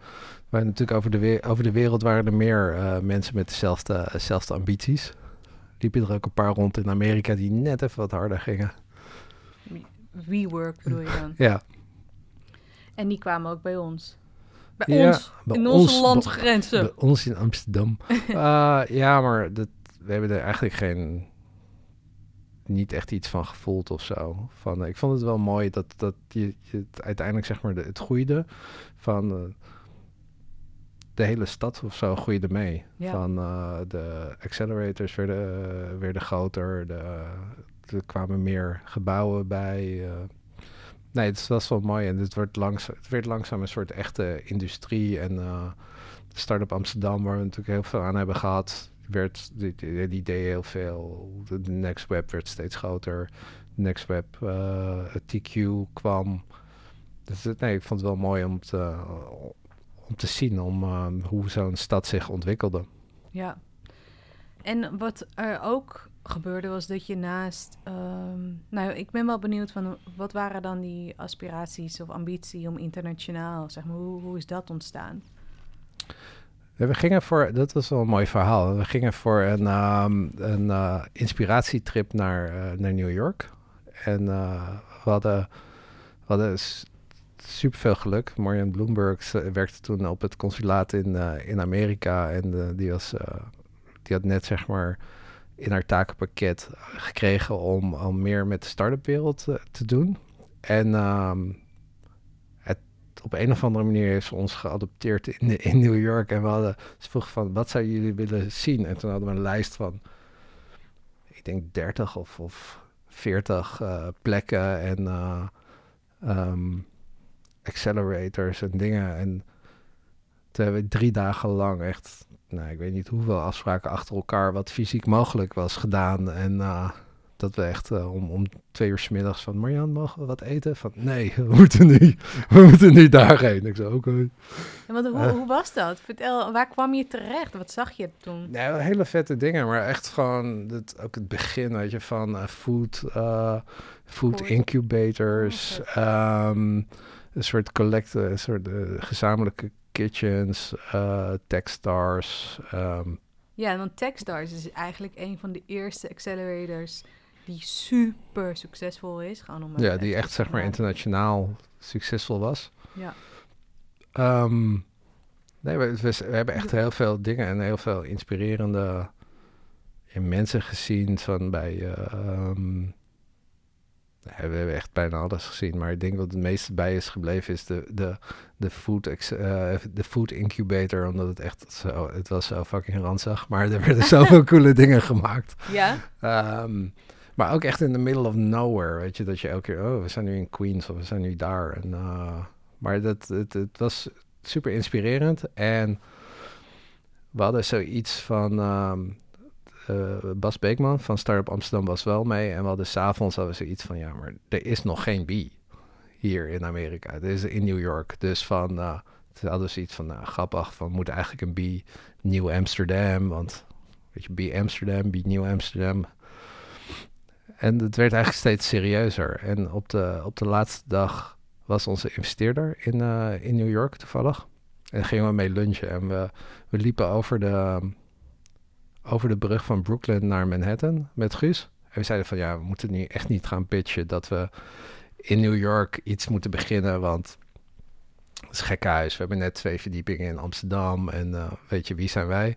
maar natuurlijk over de, over de wereld waren er meer eh, mensen met dezelfde, dezelfde ambities. Liepen er ook een paar rond in Amerika die net even wat harder gingen. WeWork bedoel je dan? Ja, En die kwamen ook bij ons. Bij Ja, ons, bij in ons, onze bij- landgrenzen. bij ons in Amsterdam. Eh, ja, maar dat, we hebben er eigenlijk geen, niet echt iets van gevoeld of zo. Van, eh, ik vond het wel mooi dat, dat je, je het uiteindelijk zeg maar de, het groeide van eh, de hele stad of zo groeide mee. Ja. Van eh, de accelerators werden, werden groter, de, er kwamen meer gebouwen bij. nee, het was wel mooi en het, wordt langs, het werd langzaam een soort echte industrie. En de Startup Amsterdam, waar we natuurlijk heel veel aan hebben gehad, werd, die, die, heel veel. De, Next Web werd steeds groter. Next Web, eh, TQ kwam. Dus nee, ik vond het wel mooi om te, om te zien om, ehm, hoe zo'n stad zich ontwikkelde. Ja. En wat er ook gebeurde was dat je naast... ehm, nou, ik ben wel benieuwd van wat waren dan die aspiraties of ambitie om internationaal, zeg maar, hoe, hoe is dat ontstaan? We gingen voor, dat was wel een mooi verhaal. We gingen voor een, ehm, een eh, inspiratietrip naar, eh, naar New York. En eh, we hadden, we hadden s- superveel geluk. Marianne Bloomberg werkte toen op het consulaat in, in Amerika. En die, was, die had net zeg maar in haar takenpakket gekregen om al meer met de start-up wereld te doen. En ehm, op een of andere manier heeft ze ons geadopteerd in, in New York. En we hadden, ze vroeg van, wat zouden jullie willen zien? En toen hadden we een lijst van, ik denk 30 of, of 40 uh, plekken en uh, um, accelerators en dingen. En toen hebben we drie dagen lang echt, nou, ik weet niet hoeveel afspraken achter elkaar, wat fysiek mogelijk was gedaan. En uh, dat we echt uh, om, om twee uur s middags van, Marjan, mogen we wat eten? Van, nee, we moeten nu, we moeten nu daarheen. Ik zei, oké. Okay. Ja, want hoe, uh, hoe was dat? Vertel, waar kwam je terecht? Wat zag je toen? Nee, hele vette dingen, maar echt gewoon het, ook het begin, weet je, van uh, food, food incubators, oh, um, een soort collect, een soort gezamenlijke kitchens, Techstars. Um, ja, want Techstars is eigenlijk een van de eerste accelerators die super succesvol is. Gewoon om ja, die echt zeg maar internationaal succesvol was. Ja. Um, nee, we, we, we, hebben echt heel veel dingen en heel veel inspirerende mensen gezien van bij... Uh, um, we hebben echt bijna alles gezien, maar ik denk wat het meeste bij is gebleven is de, de, de, food, uh, de food incubator, omdat het echt zo, het was zo fucking ranzig, maar er werden zoveel coole dingen gemaakt. Ja. Um, maar ook echt in the middle of nowhere, weet je, dat je elke keer, oh, we zijn nu in Queens of we zijn nu daar. En, uh, maar dat, het, was super inspirerend en we hadden zoiets van, um, uh, Bas Beekman van Startup Amsterdam was wel mee en we hadden s'avonds hadden we zoiets van, ja, maar er is nog geen B hier in Amerika. Het is in New York, dus van, uh, toen hadden we zoiets van, nou, grappig, van, we moeten eigenlijk een B Nieuw Amsterdam, want, weet je, B Amsterdam, B Nieuw Amsterdam, en het werd eigenlijk steeds serieuzer. En op de, op de laatste dag was onze investeerder in, uh, in New York toevallig. En gingen we mee lunchen. En we, we liepen over de, over de brug van Brooklyn naar Manhattan met Guus. En we zeiden van ja, we moeten nu echt niet gaan pitchen dat we in New York iets moeten beginnen. Want het is gek huis. We hebben net twee verdiepingen in Amsterdam. En uh, weet je, wie zijn wij?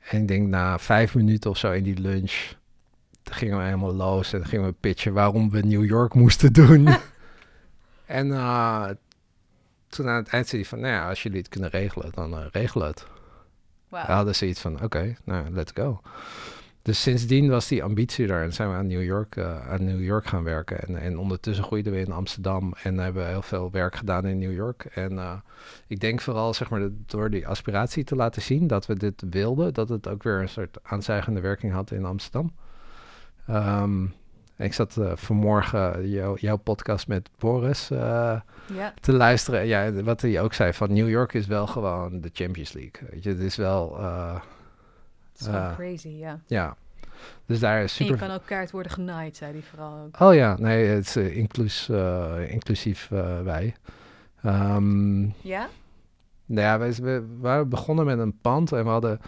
En ik denk na vijf minuten of zo in die lunch gingen we helemaal los en gingen we pitchen waarom we New York moesten doen. en uh, toen aan het eind zei hij van, nou ja, als jullie het kunnen regelen, dan uh, regel het. Wow. We hadden ze iets van, oké, okay, nou, let's go. Dus sindsdien was die ambitie daar en zijn we aan New York, uh, aan New York gaan werken. En, en ondertussen groeiden we in Amsterdam en hebben heel veel werk gedaan in New York. En uh, ik denk vooral, zeg maar, door die aspiratie te laten zien dat we dit wilden, dat het ook weer een soort aanzuigende werking had in Amsterdam. Um, ik zat uh, vanmorgen jou, jouw podcast met Boris uh, ja. te luisteren. Ja, wat hij ook zei, van New York is wel gewoon de Champions League. Weet je, het is wel... Uh, so crazy, ja. Ja, dus daar is super... En je kan ook kaart worden genaaid, zei hij vooral ook. Oh ja, nee, het is inclus, inclusief wij. Um, ja? Nou ja, we, we waren begonnen met een pand en we hadden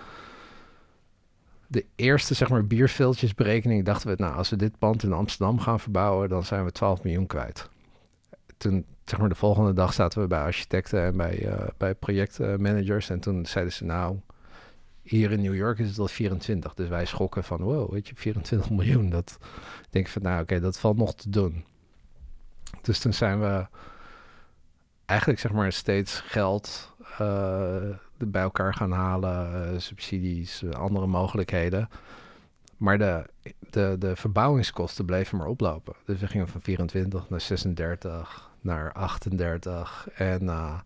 de eerste zeg maar bierveeltjesberekening dachten we, nou als we dit pand in Amsterdam gaan verbouwen, dan zijn we 12 miljoen kwijt. Toen, zeg maar de volgende dag zaten we bij architecten en bij, uh, bij projectmanagers en toen zeiden ze, nou hier in New York is het al 24, dus wij schokken van, wow, weet je, 24 miljoen. Dat denk ik van, nou oké, dat valt nog te doen. Dus toen zijn we eigenlijk zeg maar steeds geld uh, bij elkaar gaan halen, uh, subsidies, uh, andere mogelijkheden. Maar de, de, de verbouwingskosten bleven maar oplopen. Dus we gingen van 24 naar 36, naar 38. En uh,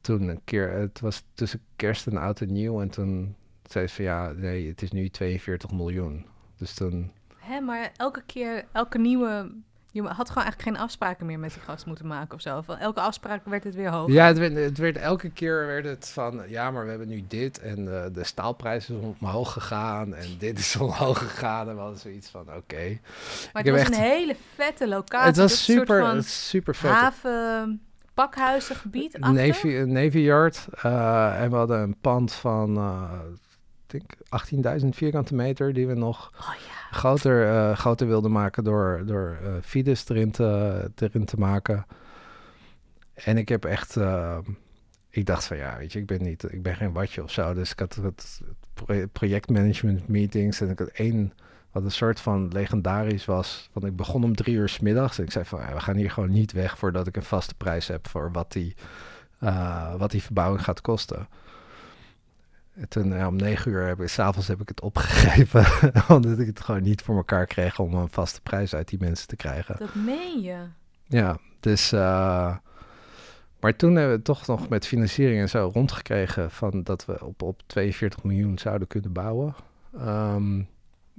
toen een keer, het was tussen kerst en oud en nieuw. En toen zei ze van ja, nee, het is nu 42 miljoen. Dus toen... Hè, maar elke keer, elke nieuwe je had gewoon eigenlijk geen afspraken meer met die gast moeten maken of zo. Van elke afspraak werd het weer hoger. Ja, het werd, het werd elke keer werd het van, ja, maar we hebben nu dit en uh, de staalprijs is omhoog gegaan en dit is omhoog gegaan. En we hadden zoiets van, oké. Okay. Maar het was echt... een hele vette locatie. Het was super, soort van super vet. Haven, pakhuizengebied achter. Navy, Navy Yard. Uh, en we hadden een pand van, uh, ik denk 18.000 vierkante meter die we nog... Oh ja groter, uh, groter wilde maken door, door uh, Fides erin te, erin te maken. En ik heb echt, uh, ik dacht van ja, weet je, ik ben niet, ik ben geen watje of zo. Dus ik had het projectmanagement meetings en ik had één Wat een soort van legendarisch was. Want ik begon om drie uur s middags. En ik zei van, ja, we gaan hier gewoon niet weg voordat ik een vaste prijs heb voor wat die, eh, wat die verbouwing gaat kosten. En toen ja, om negen uur heb ik, s'avonds heb ik het opgegeven. omdat ik het gewoon niet voor elkaar kreeg om een vaste prijs uit die mensen te krijgen. Dat meen je. Ja, dus. eh, maar toen hebben we toch nog met financiering en zo rondgekregen van dat we op, op 42 miljoen zouden kunnen bouwen. Ehm,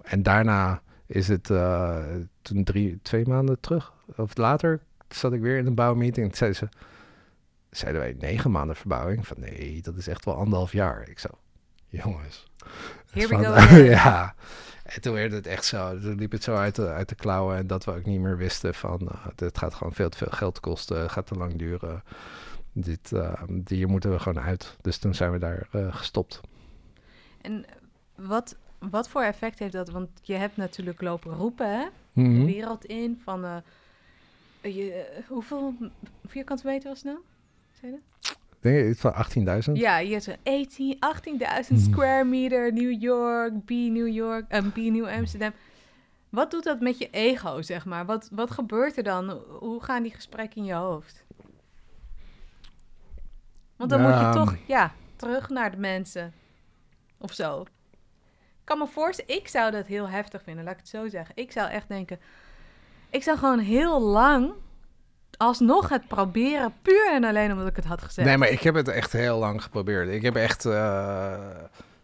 en daarna is het eh, toen drie, twee maanden terug, of later, zat ik weer in een bouwmeeting. En zeiden ze, zeiden wij negen maanden verbouwing? Van nee, dat is echt wel anderhalf jaar. Ik zo, jongens. Here we go ja. En toen werd het echt zo, toen liep het zo uit de, uit de klauwen en dat we ook niet meer wisten van, uh, dit gaat gewoon veel te veel geld kosten, gaat te lang duren. Dit, uh, hier moeten we gewoon uit. Dus toen zijn we daar uh, gestopt. En wat, wat voor effect heeft dat? Want je hebt natuurlijk lopen roepen, hè? Mm De -hmm. wereld in van, je, hoeveel vierkante meter was het nou? Zei je dat? Denk je van 18.000? Ja, je hebt zo'n 18 18.000 Mhm. square meter New York, B New York, en B New Amsterdam. Wat doet dat met je ego, zeg maar? Wat, wat gebeurt er dan? Hoe gaan die gesprekken in je hoofd? Want dan moet je toch, ja, terug naar de mensen. Of zo. Ik kan me voorstellen, ik zou dat heel heftig vinden, laat ik het zo zeggen. Ik zou echt denken, ik zou gewoon heel lang alsnog het proberen, puur en alleen omdat ik het had gezegd. Nee, maar ik heb het echt heel lang geprobeerd. Ik heb echt... Uh,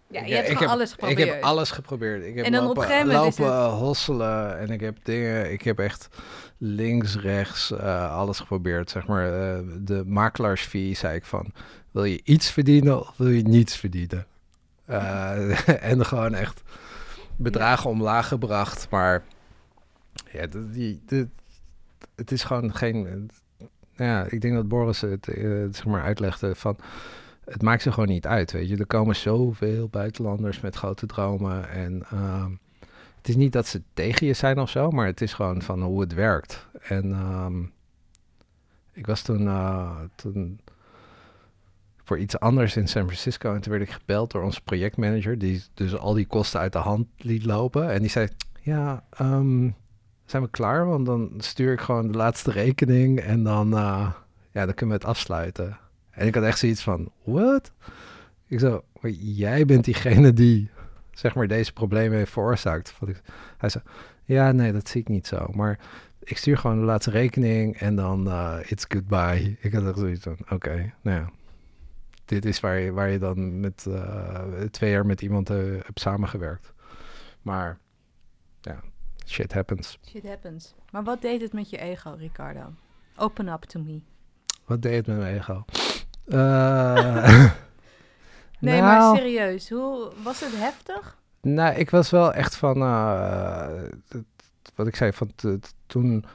ja, je hebt gewoon alles geprobeerd. Ik heb alles geprobeerd. Ik heb en dan lopen, op een gegeven moment lopen het... hosselen en ik heb dingen... Ik heb echt links, rechts, uh, alles geprobeerd. Zeg maar, uh, de makelaarsfee zei ik van... Wil je iets verdienen of wil je niets verdienen? Uh, en gewoon echt bedragen omlaag gebracht. Maar ja, die, die, het is gewoon geen... Ja, ik denk dat Boris het uh, zeg maar uitlegde van... Het maakt ze gewoon niet uit, weet je. Er komen zoveel buitenlanders met grote dromen. En uh, het is niet dat ze tegen je zijn of zo... maar het is gewoon van hoe het werkt. En um, ik was toen... Uh, toen voor iets anders in San Francisco. En toen werd ik gebeld door onze projectmanager, die dus al die kosten uit de hand liet lopen. En die zei: Ja, um, zijn we klaar? Want dan stuur ik gewoon de laatste rekening en dan, uh, ja, dan kunnen we het afsluiten. En ik had echt zoiets van: What? Ik zo, jij bent diegene die, zeg maar, deze problemen heeft veroorzaakt. Hij zei: Ja, nee, dat zie ik niet zo. Maar ik stuur gewoon de laatste rekening en dan uh, it's goodbye. Ik had echt zoiets van: Oké, nou ja dit is waar je, waar je dan met uh, twee jaar met iemand uh, hebt samengewerkt. Maar ja, shit happens. Shit happens. Maar wat deed het met je ego, Ricardo? Open up to me. Wat deed het met mijn ego? Uh, nee, nou, maar serieus. Hoe was het heftig? Nou, ik was wel echt van, wat ik zei, van toen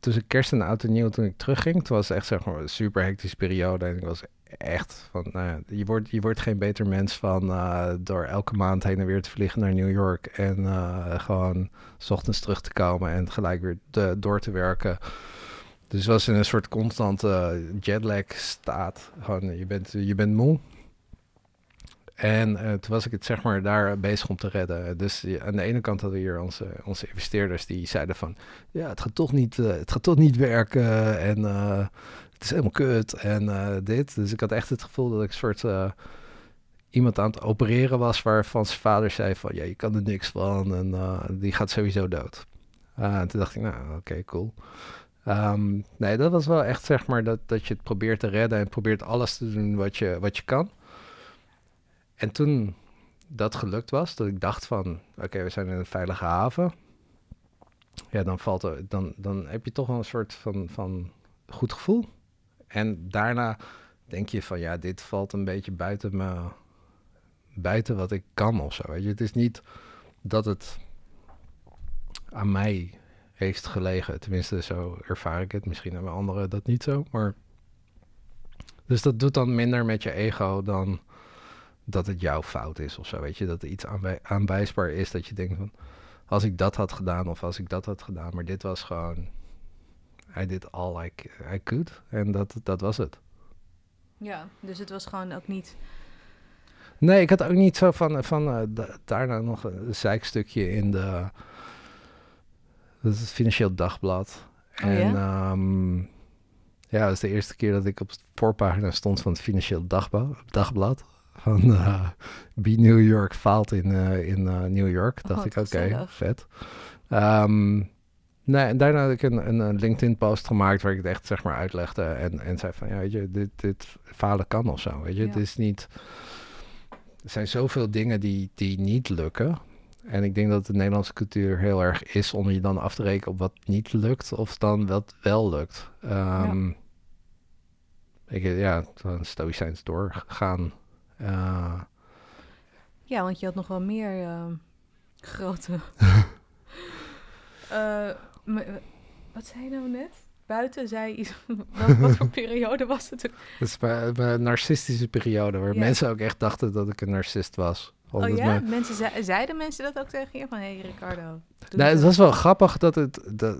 tussen kerst en oud en nieuw toen ik terugging, toen was het echt zeg maar een super hectische periode en ik was echt van, nou je, wordt, je wordt geen beter mens van uh, door elke maand heen en weer te vliegen naar New York en uh, gewoon s ochtends terug te komen en gelijk weer door te werken. Dus was in een soort constante jetlag staat. Gewoon, je bent, je bent moe. En toen was ik het zeg maar daar bezig om te redden. Dus aan de ene kant hadden we hier onze, onze investeerders die zeiden van... ja, het gaat toch niet, het gaat toch niet werken en is helemaal kut en uh, dit. Dus ik had echt het gevoel dat ik een soort iemand aan het opereren was... waarvan zijn vader zei van ja, je kan er niks van en die gaat sowieso dood. en toen dacht ik, nou oké, cool. Um, nee, dat was wel echt zeg maar dat, dat je het probeert te redden... en probeert alles te doen wat je, wat je kan... En toen dat gelukt was, dat ik dacht van, oké, we zijn in een veilige haven. Ja, dan, valt er, dan, dan heb je toch wel een soort van, van goed gevoel. En daarna denk je van, ja, dit valt een beetje buiten, me, buiten wat ik kan of zo. Weet je? Het is niet dat het aan mij heeft gelegen. Tenminste, zo ervaar ik het. Misschien hebben anderen dat niet zo, maar... Dus dat doet dan minder met je ego dan dat het jouw fout is of zo, weet je. Dat er iets aanwij aanwijsbaar is dat je denkt van... als ik dat had gedaan of als ik dat had gedaan... maar dit was gewoon... I did all I, I could. En dat, dat was het. Ja, dus het was gewoon ook niet... Nee, ik had ook niet zo van, van uh, da daarna nog een zijkstukje in de... Dat is het Financieel Dagblad. Oh, en ja? ehm, ja, dat was de eerste keer dat ik op de voorpagina stond van het Financieel Dagblad. dagblad van uh, Be New York faalt in, uh, in uh, New York. Dacht Oh, ik, wat oké, vet. Ehm, nee, en daarna had ik een, een, LinkedIn-post gemaakt waar ik het echt zeg maar uitlegde. En, en zei van, ja, weet je, dit, dit falen kan of zo, weet je. Ja. Het is niet... Er zijn zoveel dingen die, die niet lukken. En ik denk dat de Nederlandse cultuur heel erg is om je dan af te rekenen op wat niet lukt of dan wat wel lukt. Ehm, Ik, ja, dan stoïcijns doorgaan. Uh, Ja, want je had nog wel meer uh, grote. uh, wat zei je nou net? Buiten zei iets. wat, wat voor periode was het? Dat is mijn, mijn narcistische periode, waar Ja. mensen ook echt dachten dat ik een narcist was. Oh ja? mijn- Mensen zei, zeiden mensen dat ook tegen je? Van, hé hey, Ricardo. Nou, het was wel grappig dat het. Dat,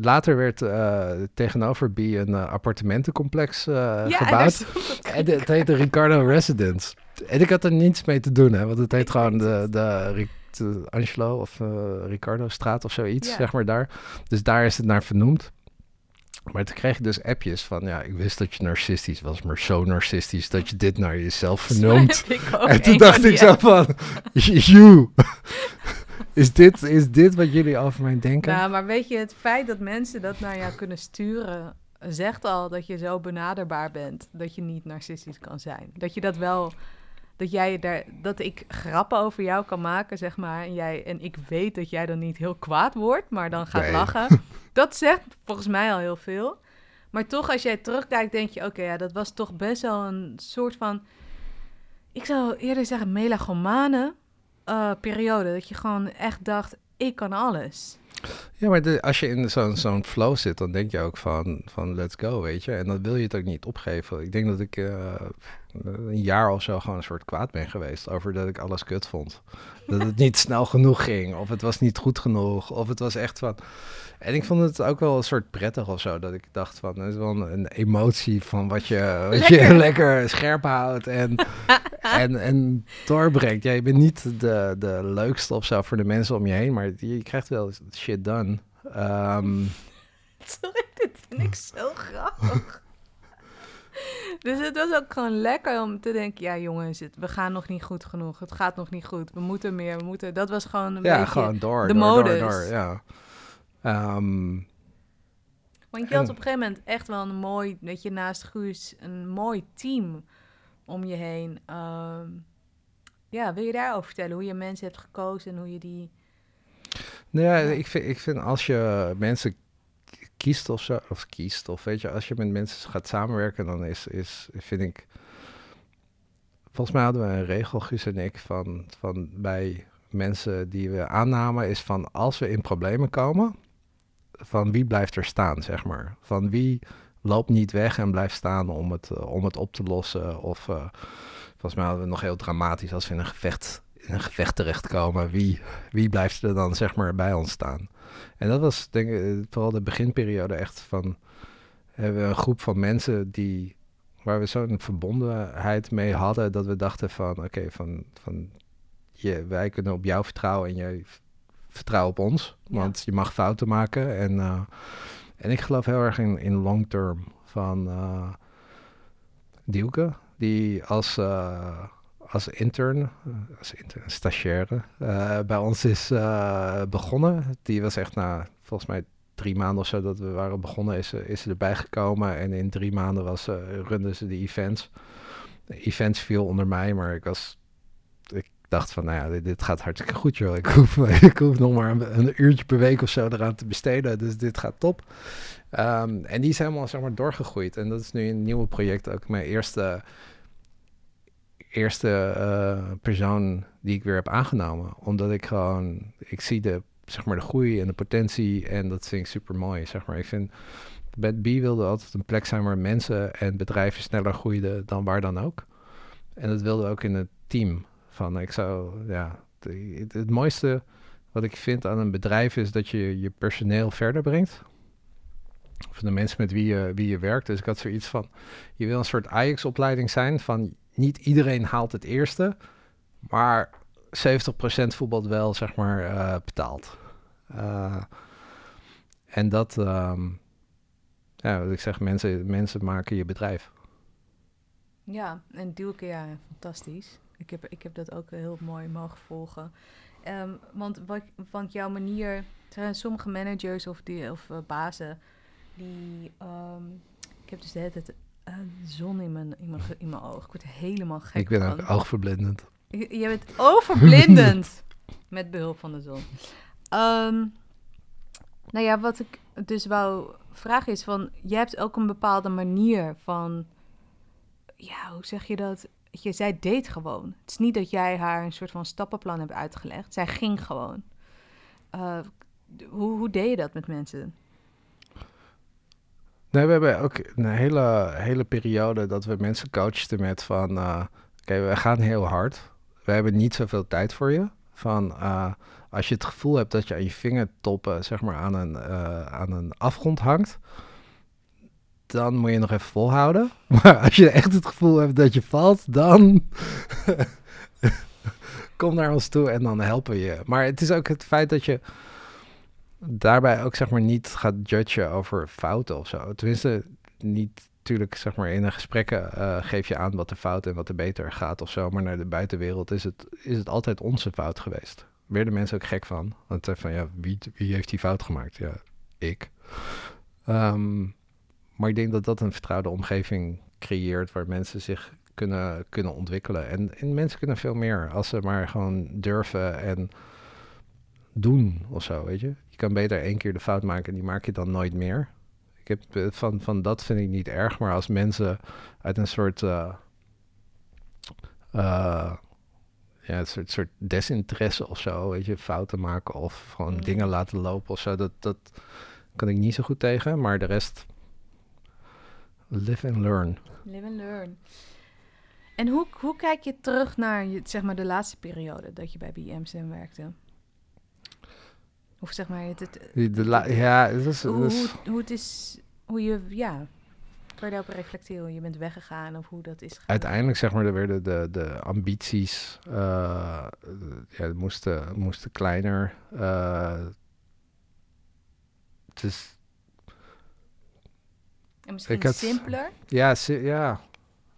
later werd eh, tegenover B een eh, appartementencomplex eh, Ja, gebouwd. En het heette Ricardo Residence. En ik had er niets mee te doen, hè, want het heet Ik gewoon de, de, de Angelo of eh, Ricardo straat of zoiets, Ja. zeg maar daar. Dus daar is het naar vernoemd. Maar toen kreeg je dus appjes van, ja, ik wist dat je narcistisch was, maar zo narcistisch dat je dit naar jezelf vernoemt. Ik En toen dacht ik zo van, you, is dit, is dit wat jullie over mij denken? Nou, maar weet je, het feit dat mensen dat naar jou kunnen sturen, zegt al dat je zo benaderbaar bent dat je niet narcistisch kan zijn. Dat je dat wel, dat jij daar, dat ik grappen over jou kan maken, zeg maar, en jij en ik weet dat jij dan niet heel kwaad wordt, maar dan gaat Nee. lachen. Dat zegt volgens mij al heel veel. Maar toch, als jij terugkijkt, denk je, oké, ja, dat was toch best wel een soort van, ik zou eerder zeggen, melagomane eh, periode. Dat je gewoon echt dacht, ik kan alles. Ja, maar als je in zo'n zo'n flow zit, dan denk je ook van, van let's go, weet je. En dan wil je het ook niet opgeven. Ik denk dat ik eh, een jaar of zo gewoon een soort kwaad ben geweest over dat ik alles kut vond. Dat het niet snel genoeg ging, of het was niet goed genoeg, of het was echt van... En ik vond het ook wel een soort prettig of zo, dat ik dacht van, het is wel een, een emotie van wat je, wat je Lekker. lekker scherp houdt en, en, en doorbrengt. Ja, je bent niet de, de leukste of zo voor de mensen om je heen, maar je, krijgt wel shit done. Ehm, Sorry, dit vind ik zo grappig. dus het was ook gewoon lekker om te denken, ja jongens, het, we gaan nog niet goed genoeg. Het gaat nog niet goed. We moeten meer, we moeten... Dat was gewoon een ja, beetje... gewoon door, de door, modus. door, door, ja. Ehm, Want je had op een gegeven moment echt wel een mooi, weet je, naast Guus, een mooi team om je heen. Ehm, ja, wil je daarover vertellen? Hoe je mensen hebt gekozen en hoe je die... Nou ja, Ja. ik vind, ik vind als je mensen kiest of zo, of kiest, of weet je, als je met mensen gaat samenwerken, dan is, is vind ik. Volgens mij hadden we een regel, Guus en ik, van, van bij mensen die we aannamen, is van als we in problemen komen, van wie blijft er staan, zeg maar. Van wie loopt niet weg en blijft staan om het, eh, om het op te lossen. Of eh, volgens mij hadden we nog heel dramatisch als we in een gevecht, in een gevecht terechtkomen. Wie, wie blijft er dan zeg maar bij ons staan? En dat was denk ik eh, vooral de beginperiode echt van... Hebben we een groep van mensen die, waar we zo'n verbondenheid mee hadden... dat we dachten van oké, van, van je, wij kunnen op jou vertrouwen en jij vertrouw op ons. Ja. Want je mag fouten maken. En, eh, en ik geloof heel erg in, in long term van Dielke, die als, eh, als intern, als intern, stagiaire, bij ons is begonnen. Die was echt na, volgens mij drie maanden of zo dat we waren begonnen, is, ze- is ze erbij gekomen. En in drie maanden was, runden ze de events. De events viel onder mij, maar ik was, dacht van, nou ja, dit, gaat hartstikke goed joh. Ik hoef, ik hoef nog maar een, een uurtje per week of zo eraan te besteden, dus dit gaat top. Ehm, en die is helemaal zeg maar, doorgegroeid. En dat is nu een nieuwe project. Ook mijn eerste, eerste eh, persoon die ik weer heb aangenomen. Omdat ik gewoon, ik zie de, zeg maar, de groei en de potentie. En dat vind ik super mooi. Zeg maar. Ik vind, Bed B wilde altijd een plek zijn waar mensen en bedrijven sneller groeiden dan waar dan ook. En dat wilde ook in het team. Ik zou, ja, het, het mooiste wat ik vind aan een bedrijf is dat je je personeel verder brengt van de mensen met wie je, wie je werkt. Dus ik had zoiets van, je wil een soort Ajax-opleiding zijn van niet iedereen haalt het eerste, maar 70% voetbalt wel, zeg maar, uh, betaald. Uh, en dat, um, ja, wat ik zeg, mensen, mensen maken je bedrijf. Ja, en Duke, ja, fantastisch. Ik heb, ik heb dat ook heel mooi mogen volgen. Um, want, wat, want jouw manier, er zijn sommige managers of, die, of uh, bazen die, um, ik heb dus de hele tijd uh, zon in mijn, in, mijn, in mijn oog. Ik word helemaal gek Ik ben van. ook oogverblindend. Je, bent overblindend met behulp van de zon. Um, nou ja, wat ik dus wou vragen is van, je hebt ook een bepaalde manier van, ja, hoe zeg je dat? Je, zij deed gewoon. Het is niet dat jij haar een soort van stappenplan hebt uitgelegd. Zij ging gewoon. Uh, hoe, hoe deed je dat met mensen? Nee, we hebben ook een hele, hele periode dat we mensen coachten met van... Uh, Oké, we gaan heel hard. We hebben niet zoveel tijd voor je. Van, uh, als je het gevoel hebt dat je aan je vingertoppen zeg maar, aan, een, aan een afgrond hangt... dan moet je nog even volhouden. Maar als je echt het gevoel hebt dat je valt, dan... kom naar ons toe en dan helpen we je. Maar het is ook het feit dat je daarbij ook zeg maar niet gaat judgen over fouten of zo. Tenminste, niet natuurlijk zeg maar in de gesprekken uh, geef je aan wat er fout en wat er beter gaat of zo. Maar naar de buitenwereld is het, is het altijd onze fout geweest. Werden mensen ook gek van. Want uh, van ja, wie, wie heeft die fout gemaakt? Ja, ik. Um, maar ik denk dat dat een vertrouwde omgeving creëert waar mensen zich kunnen, kunnen ontwikkelen. En, en mensen kunnen veel meer als ze maar gewoon durven en doen of zo, weet je. Je kan beter één keer de fout maken en die maak je dan nooit meer. Ik heb van, van dat vind ik niet erg, maar als mensen uit een soort, uh, uh, ja, een soort, soort desinteresse of zo, weet je, fouten maken of gewoon mm. dingen laten lopen of zo, dat, dat kan ik niet zo goed tegen, maar de rest, live and learn. Live and learn. En hoe, hoe kijk je terug naar je, zeg maar, de laatste periode dat je bij BMSM werkte? Of zeg maar, het, het, de, de la, ja, het is, hoe, hoe, hoe het is, hoe je, ja, kan je daarop reflecteren hoe je bent weggegaan of hoe dat is gegaan? Uiteindelijk, zeg maar, er werden de, de ambities, uh, ja, moesten, moesten kleiner. Uh, het is... En misschien simpeler? Ja, si ja.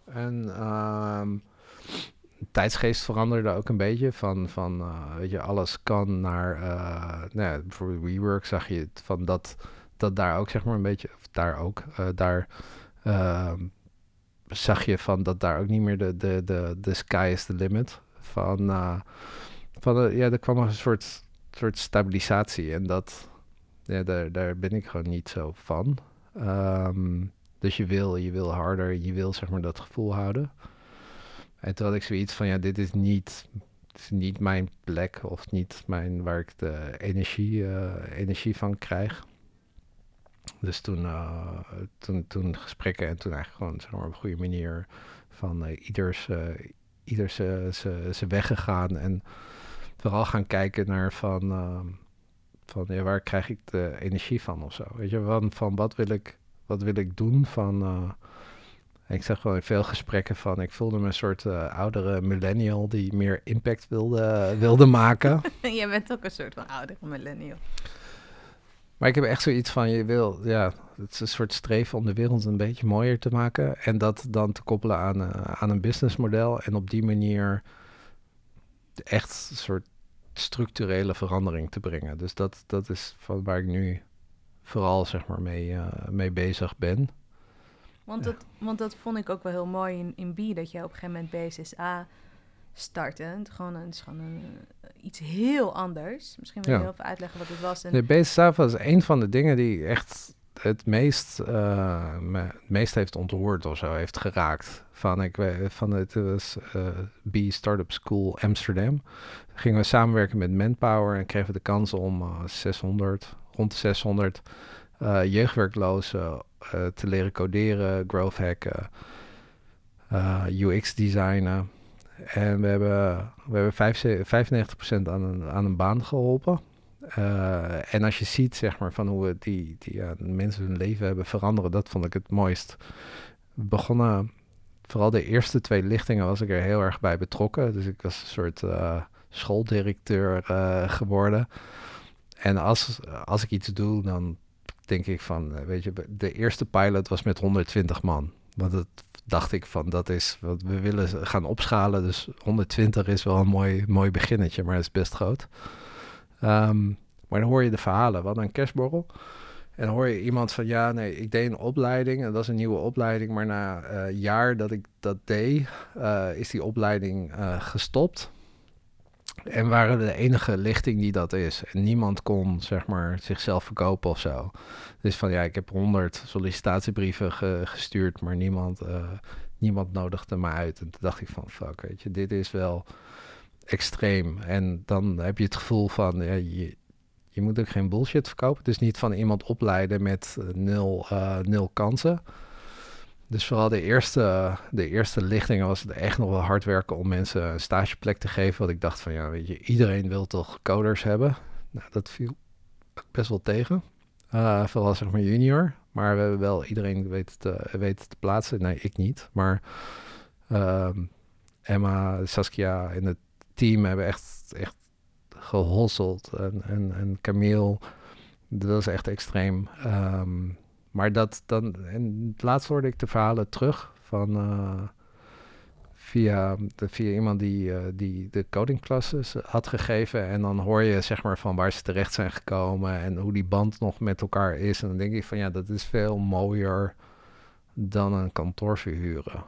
En um, tijdsgeest veranderde ook een beetje. Van, van uh, weet je, alles kan naar... Uh, nou ja, bijvoorbeeld WeWork zag je het van dat, dat daar ook zeg maar een beetje... Of daar ook, uh, daar... Uh, zag je van dat daar ook niet meer de, de, de, de sky is the limit. Van, van ja, er kwam een soort, soort stabilisatie. En dat, ja, daar, daar ben ik gewoon niet zo van. Um, dus je wil, je wil harder, je wil zeg maar dat gevoel houden. En toen had ik zoiets van, ja, dit is niet, is niet mijn plek of niet mijn, waar ik de energie, uh, energie van krijg. Dus toen, uh, toen, toen gesprekken en toen eigenlijk gewoon zeg maar, op een goede manier van uh, ieders, ieders zijn weg gegaan. En vooral gaan kijken naar van, van ja, waar krijg ik de energie van of zo. Weet je, van, van wat wil ik, wat wil ik doen van... Ik zag gewoon in veel gesprekken van, ik voelde me een soort uh, oudere millennial die meer impact wilde, wilde maken. Jij bent ook een soort van oudere millennial. Maar ik heb echt zoiets van, je wil, ja, het is een soort streven om de wereld een beetje mooier te maken. En dat dan te koppelen aan, uh, aan een businessmodel. En op die manier echt een soort structurele verandering te brengen. Dus dat, dat is van waar ik nu vooral, zeg maar, mee, uh, mee bezig ben. Want, dat, want dat vond ik ook wel heel mooi in, in B, dat je op een gegeven moment BSSA startte. Het, gewoon een, het is gewoon een, iets heel anders. Misschien wil je ja. heel even uitleggen wat het was. En de BSSA was een van de dingen die echt het meest, me, het meest heeft ontroerd of zo, heeft geraakt. Van, ik, van het was uh, B Startup School Amsterdam. Gingen we samenwerken met Manpower en kregen we de kans om uh, 600, rond de 600 uh, jeugdwerklozen te leren coderen, growth hacken, UX designen. En we hebben, we hebben 95% aan een, aan een baan geholpen. Uh, en als je ziet, zeg maar, van hoe die, die ja, mensen hun leven hebben veranderen, dat vond ik het mooist. Begonnen vooral de eerste twee lichtingen was ik er heel erg bij betrokken. Dus ik was een soort uh, schooldirecteur uh, geworden. En als, als ik iets doe, dan denk ik van, weet je, de eerste pilot was met 120 man. Want dat dacht ik van, dat is wat we willen gaan opschalen. Dus 120 is wel een mooi, mooi beginnetje, maar het is best groot. Um, maar dan hoor je de verhalen. We hadden een kerstborrel. En dan hoor je iemand van, ja, nee, ik deed een opleiding. En dat is een nieuwe opleiding. Maar na een uh, jaar dat ik dat deed, uh, is die opleiding uh, gestopt. En waren de enige lichting die dat is. En niemand kon, zeg maar, zichzelf verkopen of zo. Dus van, ja, ik heb honderd sollicitatiebrieven ge gestuurd, maar niemand, niemand nodigde me uit. En toen dacht ik van, fuck, weet je, dit is wel extreem. En dan heb je het gevoel van, ja, je, je moet ook geen bullshit verkopen. Dus niet van iemand opleiden met uh, nul, uh, nul kansen. Dus vooral de eerste, de eerste lichtingen was het echt nog wel hard werken om mensen een stageplek te geven. Want ik dacht van ja, weet je, iedereen wil toch coders hebben. Nou, dat viel best wel tegen. Uh, vooral zeg maar junior. Maar we hebben wel iedereen weten te, weten te plaatsen. Nee, ik niet. Maar um, Emma, Saskia en het team hebben echt, echt gehosseld. En, en, en Camille, dat was echt extreem. Um, maar dat dan, en laatst hoorde ik de verhalen terug van uh, via, de, via iemand die, uh, die de codingklasses had gegeven. En dan hoor je zeg maar van waar ze terecht zijn gekomen en hoe die band nog met elkaar is. En dan denk ik van ja, dat is veel mooier dan een kantoor verhuren.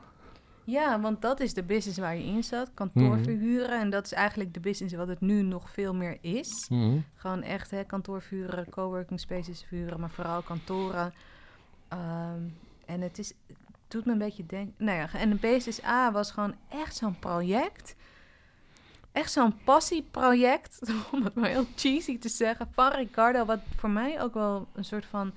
Ja, want dat is de business waar je in zat, kantoor verhuren. En dat is eigenlijk de business wat het nu nog veel meer is. -hmm. Gewoon echt hè, kantoor verhuren, coworking spaces verhuren, maar vooral kantoren. Um, en het is, het doet me een beetje denken... Nou ja, en de Basis A was gewoon echt zo'n project. Echt zo'n passieproject, om het maar heel cheesy te zeggen, van Ricardo. Wat voor mij ook wel een soort van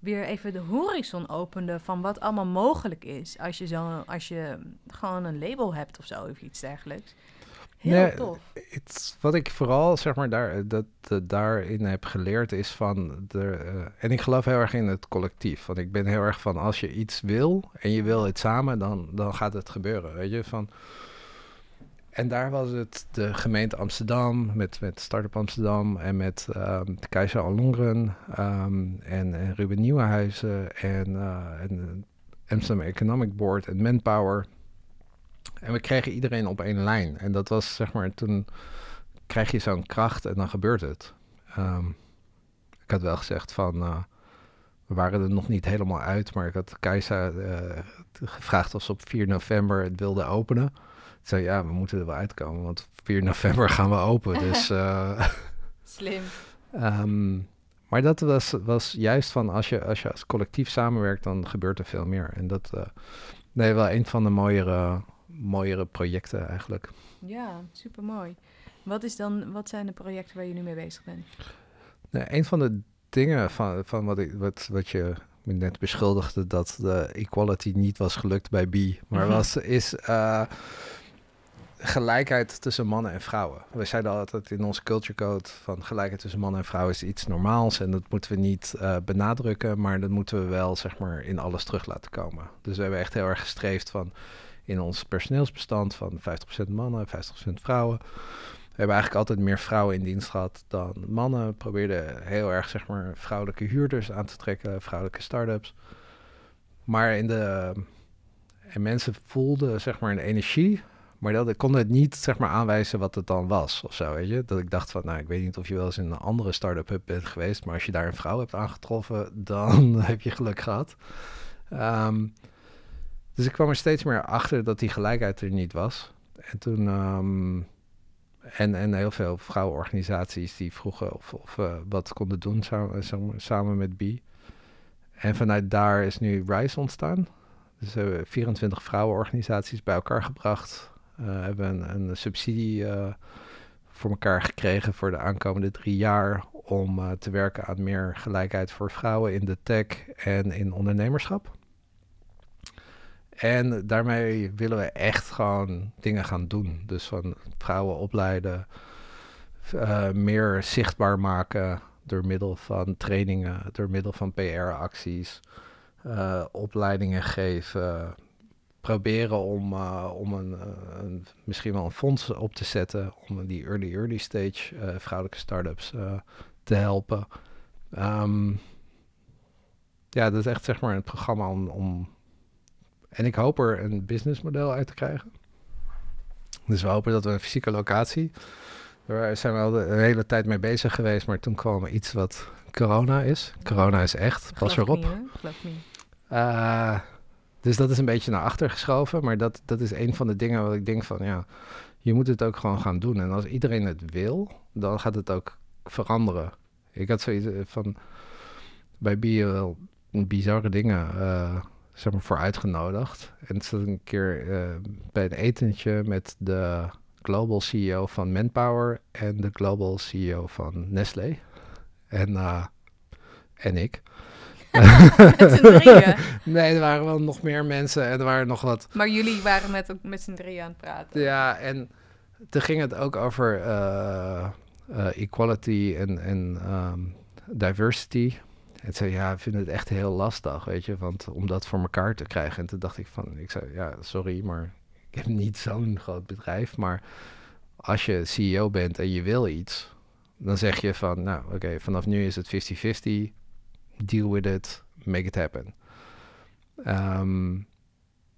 weer even de horizon opende van wat allemaal mogelijk is als je, zo, als je gewoon een label hebt of zo of iets dergelijks. Heel nee, tof. Het, wat ik vooral zeg maar daar, dat, daarin heb geleerd is van de, uh, en ik geloof heel erg in het collectief. Want ik ben heel erg van als je iets wil en je wil het samen, dan, dan gaat het gebeuren. Weet je van. En daar was het de gemeente Amsterdam met, met Startup Amsterdam en met um, de Keizer Alongren um, en, en, Ruben Nieuwenhuizen en, uh, en Amsterdam Economic Board en Manpower. En we kregen iedereen op één lijn. En dat was zeg maar, toen krijg je zo'n kracht en dan gebeurt het. Um, ik had wel gezegd van, uh, we waren er nog niet helemaal uit, maar ik had Keizer gevraagd of ze op 4 november het wilden openen. Zei, ja, we moeten er wel uitkomen, want 4 november gaan we open. Dus, uh, Slim. Um, maar dat was, was juist van, als je, als je als collectief samenwerkt, dan gebeurt er veel meer. En dat, uh, nee, wel een van de mooiere, mooiere projecten eigenlijk. Ja, super mooi. Wat, is dan, wat zijn de projecten waar je nu mee bezig bent? Nee, een van de dingen van, van wat, ik, wat, wat je me net beschuldigde dat de equality niet was gelukt bij B, maar was, is uh, gelijkheid tussen mannen en vrouwen. We zeiden altijd in onze culture code van gelijkheid tussen mannen en vrouwen is iets normaals en dat moeten we niet uh, benadrukken, maar dat moeten we wel zeg maar in alles terug laten komen. Dus we hebben echt heel erg gestreefd van in ons personeelsbestand van 50% mannen, 50% vrouwen. We hebben eigenlijk altijd meer vrouwen in dienst gehad dan mannen. Probeerden heel erg zeg maar vrouwelijke huurders aan te trekken, vrouwelijke start-ups. Maar in de en mensen voelden zeg maar een energie maar dat, ik kon het niet zeg maar aanwijzen wat het dan was of zo, weet je. Dat ik dacht van, nou, ik weet niet of je wel eens in een andere start-up hub bent geweest, maar als je daar een vrouw hebt aangetroffen, dan heb je geluk gehad. Um, dus ik kwam er steeds meer achter dat die gelijkheid er niet was. En toen, um, en, en heel veel vrouwenorganisaties die vroegen of, of we uh, wat konden doen samen, samen met B. En vanuit daar is nu RISE ontstaan. Dus hebben 24 vrouwenorganisaties bij elkaar gebracht hebben een, een subsidie uh, voor elkaar gekregen voor de aankomende drie jaar om uh, te werken aan meer gelijkheid voor vrouwen in de tech en in ondernemerschap. En daarmee willen we echt gewoon dingen gaan doen. Dus van vrouwen opleiden, meer zichtbaar maken door middel van trainingen, door middel van PR-acties, opleidingen geven, proberen om, uh, om een, uh, een, misschien wel een fonds op te zetten om die early early stage uh, vrouwelijke startups te helpen. Um, ja, dat is echt zeg maar een programma om, om en ik hoop er een businessmodel uit te krijgen. Dus we hopen dat we een fysieke locatie. Daar zijn we al een hele tijd mee bezig geweest, maar toen kwam iets wat corona is. Corona is echt, pas erop. Niet, Geloof niet. Dus dat is een beetje naar achter geschoven. Maar dat, dat is een van de dingen wat ik denk van ja, je moet het ook gewoon gaan doen. En als iedereen het wil, dan gaat het ook veranderen. Ik had zoiets van bij wel bizarre dingen uh, zeg maar voor uitgenodigd. En het zat een keer uh, bij een etentje met de global CEO van Manpower en de global CEO van Nestlé. En, en ik. met z'n drieën? Nee, er waren wel nog meer mensen en er waren nog wat... Maar jullie waren met, met z'n drieën aan het praten? Ja, en toen ging het ook over uh, uh, equality en, en um, diversity. En zei, ja, ik vind het echt heel lastig, weet je, want om dat voor elkaar te krijgen. En toen dacht ik van, ik zei, ja, sorry, maar ik heb niet zo'n groot bedrijf. Maar als je CEO bent en je wil iets, dan zeg je van, nou, oké, vanaf nu is het 50-50 deal with it, make it happen. Um,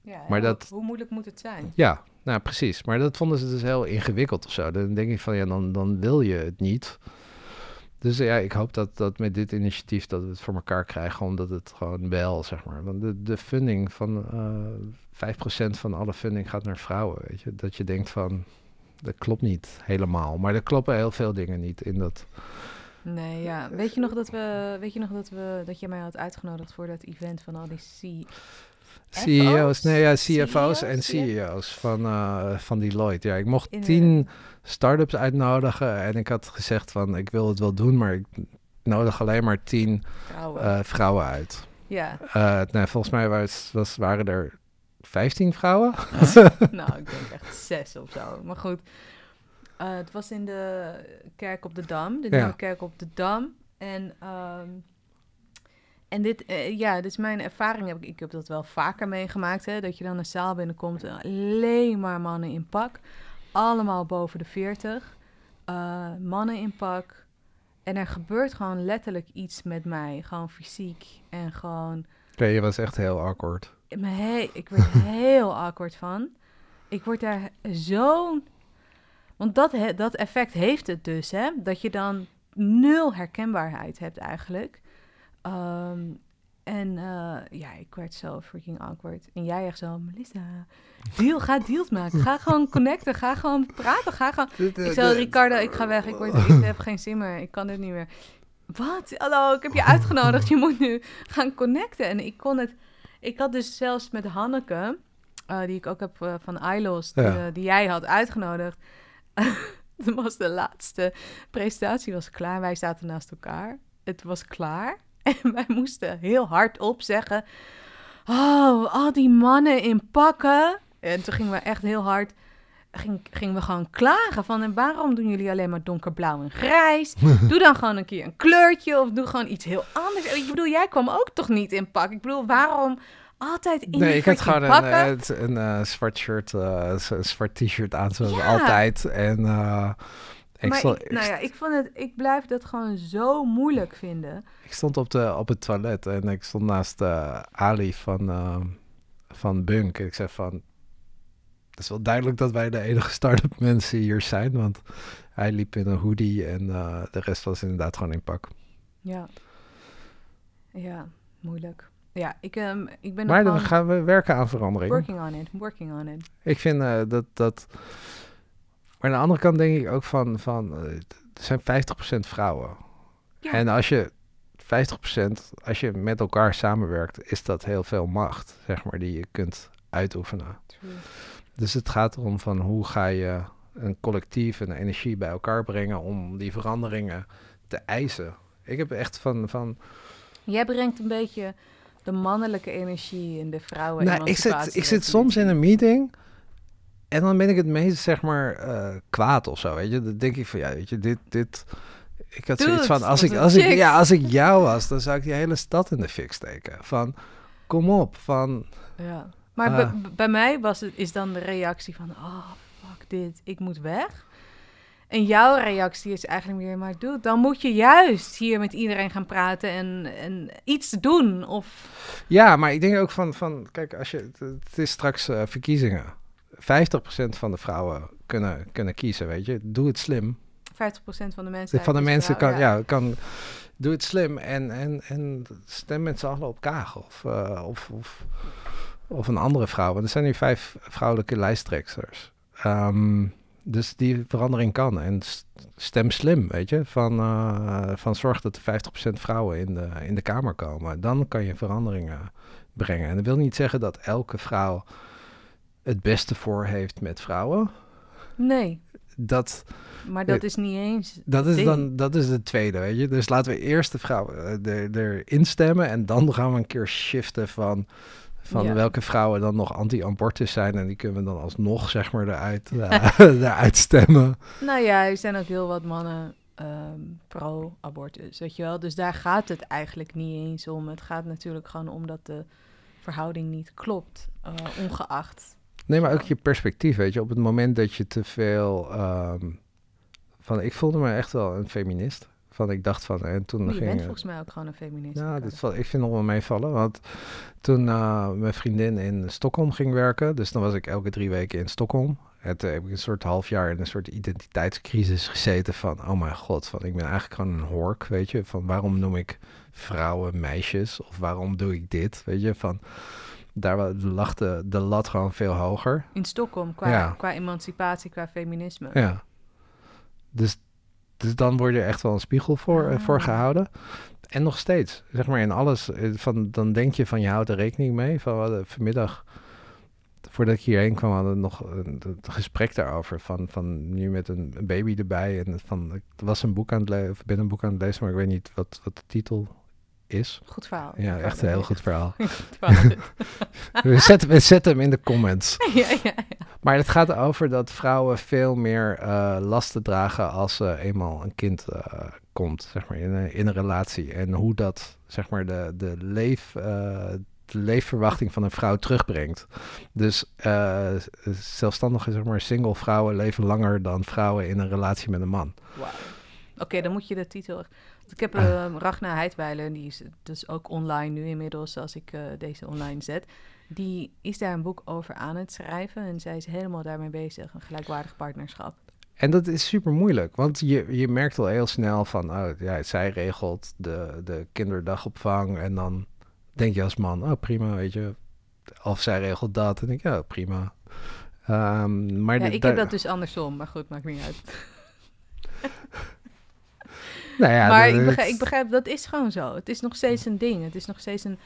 ja, maar dat, hoe moeilijk moet het zijn? Ja, nou precies. Maar dat vonden ze dus heel ingewikkeld of zo. Dan denk ik van ja, dan, dan wil je het niet. Dus ja, ik hoop dat, dat met dit initiatief dat we het voor elkaar krijgen, omdat het gewoon wel, zeg maar. Want de, de funding van uh, eh, 5% van alle funding gaat naar vrouwen, weet je. Dat je denkt van, dat klopt niet helemaal. Maar er kloppen heel veel dingen niet in dat Nee, ja. Weet je nog dat we, weet je nog dat we, dat je mij had uitgenodigd voor dat event van al die C CEO's, nee ja, CFO's en CEO's van, uh, van Deloitte. Ja, ik mocht In tien startups uitnodigen en ik had gezegd van ik wil het wel doen, maar ik nodig alleen maar tien vrouwen, uh, vrouwen uit. Ja. Uh, nee, volgens mij was, was, waren er 15 vrouwen. nou, ik denk echt zes of zo. Maar goed, uh, het was in de kerk op de Dam, de nieuwe kerk op de Dam. En, um, en dit, uh, ja, dit is mijn ervaring. Heb ik, ik heb dat wel vaker meegemaakt, hè, dat je dan een zaal binnenkomt en alleen maar mannen in pak. Allemaal boven de 40. Uh, eh, mannen in pak. En er gebeurt gewoon letterlijk iets met mij. Gewoon fysiek en gewoon... Nee, je was echt heel awkward. Hey, ik werd heel awkward van. Ik word daar zo'n want dat, dat effect heeft het dus, hè? Dat je dan nul herkenbaarheid hebt eigenlijk. Ehm, en uh, ja, ik werd zo freaking awkward. En jij echt zo, Melissa, deal, ga deals maken. Ga gewoon connecten, ga gewoon praten, ga gewoon... Ik zei, Ricardo, ik ga weg, ik, word, ik heb geen zin meer, ik kan dit niet meer. Wat? Hallo, ik heb je uitgenodigd, je moet nu gaan connecten. En ik kon het... Ik had dus zelfs met Hanneke, uh, die ik ook heb uh, van ILOS, die, die jij had uitgenodigd... Toen was de laatste presentatie was klaar. Wij zaten naast elkaar. Het was klaar. En wij moesten heel hard op zeggen... Oh, al die mannen in pakken. En toen gingen we echt heel hard... Ging, gingen we gewoon klagen van... En waarom doen jullie alleen maar donkerblauw en grijs? doe dan gewoon een keer een kleurtje... Of doe gewoon iets heel anders. Ik bedoel, jij kwam ook toch niet in pak? Ik bedoel, waarom altijd in Nee, ik had gewoon een, een, een uh, zwart shirt, uh, een zwart t-shirt aan, zoals altijd. En uh, ik maar ik, nou ja, ik vond het, ik blijf dat gewoon zo moeilijk vinden. Ik stond op, de, op het toilet en ik stond naast Ali van, van Bunk. En ik zei van, het is wel duidelijk dat wij de enige start-up mensen hier zijn, want hij liep in een hoodie en de rest was inderdaad gewoon in pak. Ja, ja, moeilijk. Ja, ik, um, ik ben Maar dan gaan we werken aan verandering. Working on it, working on it. Ik vind uh, dat, dat... Maar aan de andere kant denk ik ook van... van uh, er zijn 50% vrouwen. Ja. En als je 50%, als je met elkaar samenwerkt... is dat heel veel macht, zeg maar, die je kunt uitoefenen. True. Dus het gaat erom van hoe ga je een collectief en energie bij elkaar brengen... om die veranderingen te eisen. Ik heb echt van... van Jij brengt een beetje de mannelijke energie in de vrouwen. Nou, ik zit, ik zit soms in een meeting en dan ben ik het meest, zeg maar, uh, kwaad of zo, weet je. Dan denk ik van, ja, weet je, dit, dit... Ik had zoiets van, als ik, als, ik, ja, als ik jou was, dan zou ik die hele stad in de fik steken. Van, kom op, van... Ja. Maar Ah. bij- bij mij was het, is dan de reactie van, oh, fuck dit, ik moet weg. En jouw reactie is eigenlijk meer, maar doe, dan moet je juist hier met iedereen gaan praten en, en iets doen. Of, Ja, maar ik denk ook van, van kijk, als je, het, het is straks eh, verkiezingen. 50% van de vrouwen kunnen, kunnen kiezen, weet je. Doe het slim. 50% van de mensen. van de mensen vrouw, kan, ja. kan, doe het slim en, en, en stem met z'n allen op Kaag of, eh, of, of, of een andere vrouw. Want er zijn nu vijf vrouwelijke lijsttrekkers. Ehm, dus die verandering kan. En stem slim, weet je. Van, eh, van zorg dat er 50% vrouwen in de, in de Kamer komen. Dan kan je veranderingen brengen. En dat wil niet zeggen dat elke vrouw het beste voor heeft met vrouwen. Nee, Dat, maar dat is niet eens. dat is ding. dan dat is de tweede, weet je. Dus laten we eerst de vrouwen eh, er- erin stemmen en dan gaan we een keer shiften van, van Ja. welke vrouwen dan nog anti-abortus zijn en die kunnen we dan alsnog zeg maar eruit, eh, eruit stemmen. Nou ja, er zijn ook heel wat mannen ehm, pro-abortus, weet je wel. Dus daar gaat het eigenlijk niet eens om. Het gaat natuurlijk gewoon om dat de verhouding niet klopt, eh, ongeacht. Nee, maar ook je perspectief, weet je. Op het moment dat je te veel ehm, van, ik voelde me echt wel een feminist. Van, ik dacht van, en toen Je ging bent eh, volgens mij ook gewoon een feminist. Ja, ik vind nog wel meevallen. Want toen eh, mijn vriendin in Stockholm ging werken, dus dan was ik elke drie weken in Stockholm. En toen heb ik een soort half jaar in een soort identiteitscrisis gezeten van, oh mijn god, van ik ben eigenlijk gewoon een hork, weet je. Van waarom noem ik vrouwen meisjes of waarom doe ik dit, weet je. Van daar lag de, de lat gewoon veel hoger. In Stockholm, qua, Ja. qua emancipatie, qua feminisme. Ja. Dus, dus dan word je echt wel een spiegel voor, eh, voor Ah. gehouden. En nog steeds, zeg maar in alles, eh, van, dan denk je van je houdt er rekening mee. Van, vanmiddag, voordat ik hierheen kwam, hadden we nog een, een gesprek daarover. Van, van nu met een, baby erbij. En van, ik was een boek aan het lezen, of ben een boek aan het lezen, maar ik weet niet wat, wat de titel is. Goed verhaal. Ja, echt een heel goed verhaal. We, zetten, we zetten hem in de comments. ja, ja, ja. Maar het gaat over dat vrouwen veel meer eh, lasten dragen als er eenmaal een kind eh, komt, zeg maar, in een, in een relatie. En hoe dat, zeg maar, de, de, leef, eh, de leefverwachting van een vrouw terugbrengt. Dus eh, zelfstandige, zeg maar, single vrouwen leven langer dan vrouwen in een relatie met een man. Oké, dan moet je de titel... Ik heb uh, Ragna Heidweiler, die is dus ook online nu inmiddels, als ik eh, deze online zet. Die is daar een boek over aan het schrijven en zij is helemaal daarmee bezig, een gelijkwaardig partnerschap. En dat is super moeilijk, want je, je merkt al heel snel van, oh ja, zij regelt de, de kinderdagopvang en dan denk je als man, oh prima, weet je. Of zij regelt dat en denk je, ja, prima. Ehm, maar Ja, ik heb dat dus andersom, maar goed, maakt niet uit. nou ja, maar dat- ik begrijp, ik begrijp, dat is gewoon zo. Het is nog steeds een ding. Het is nog steeds een,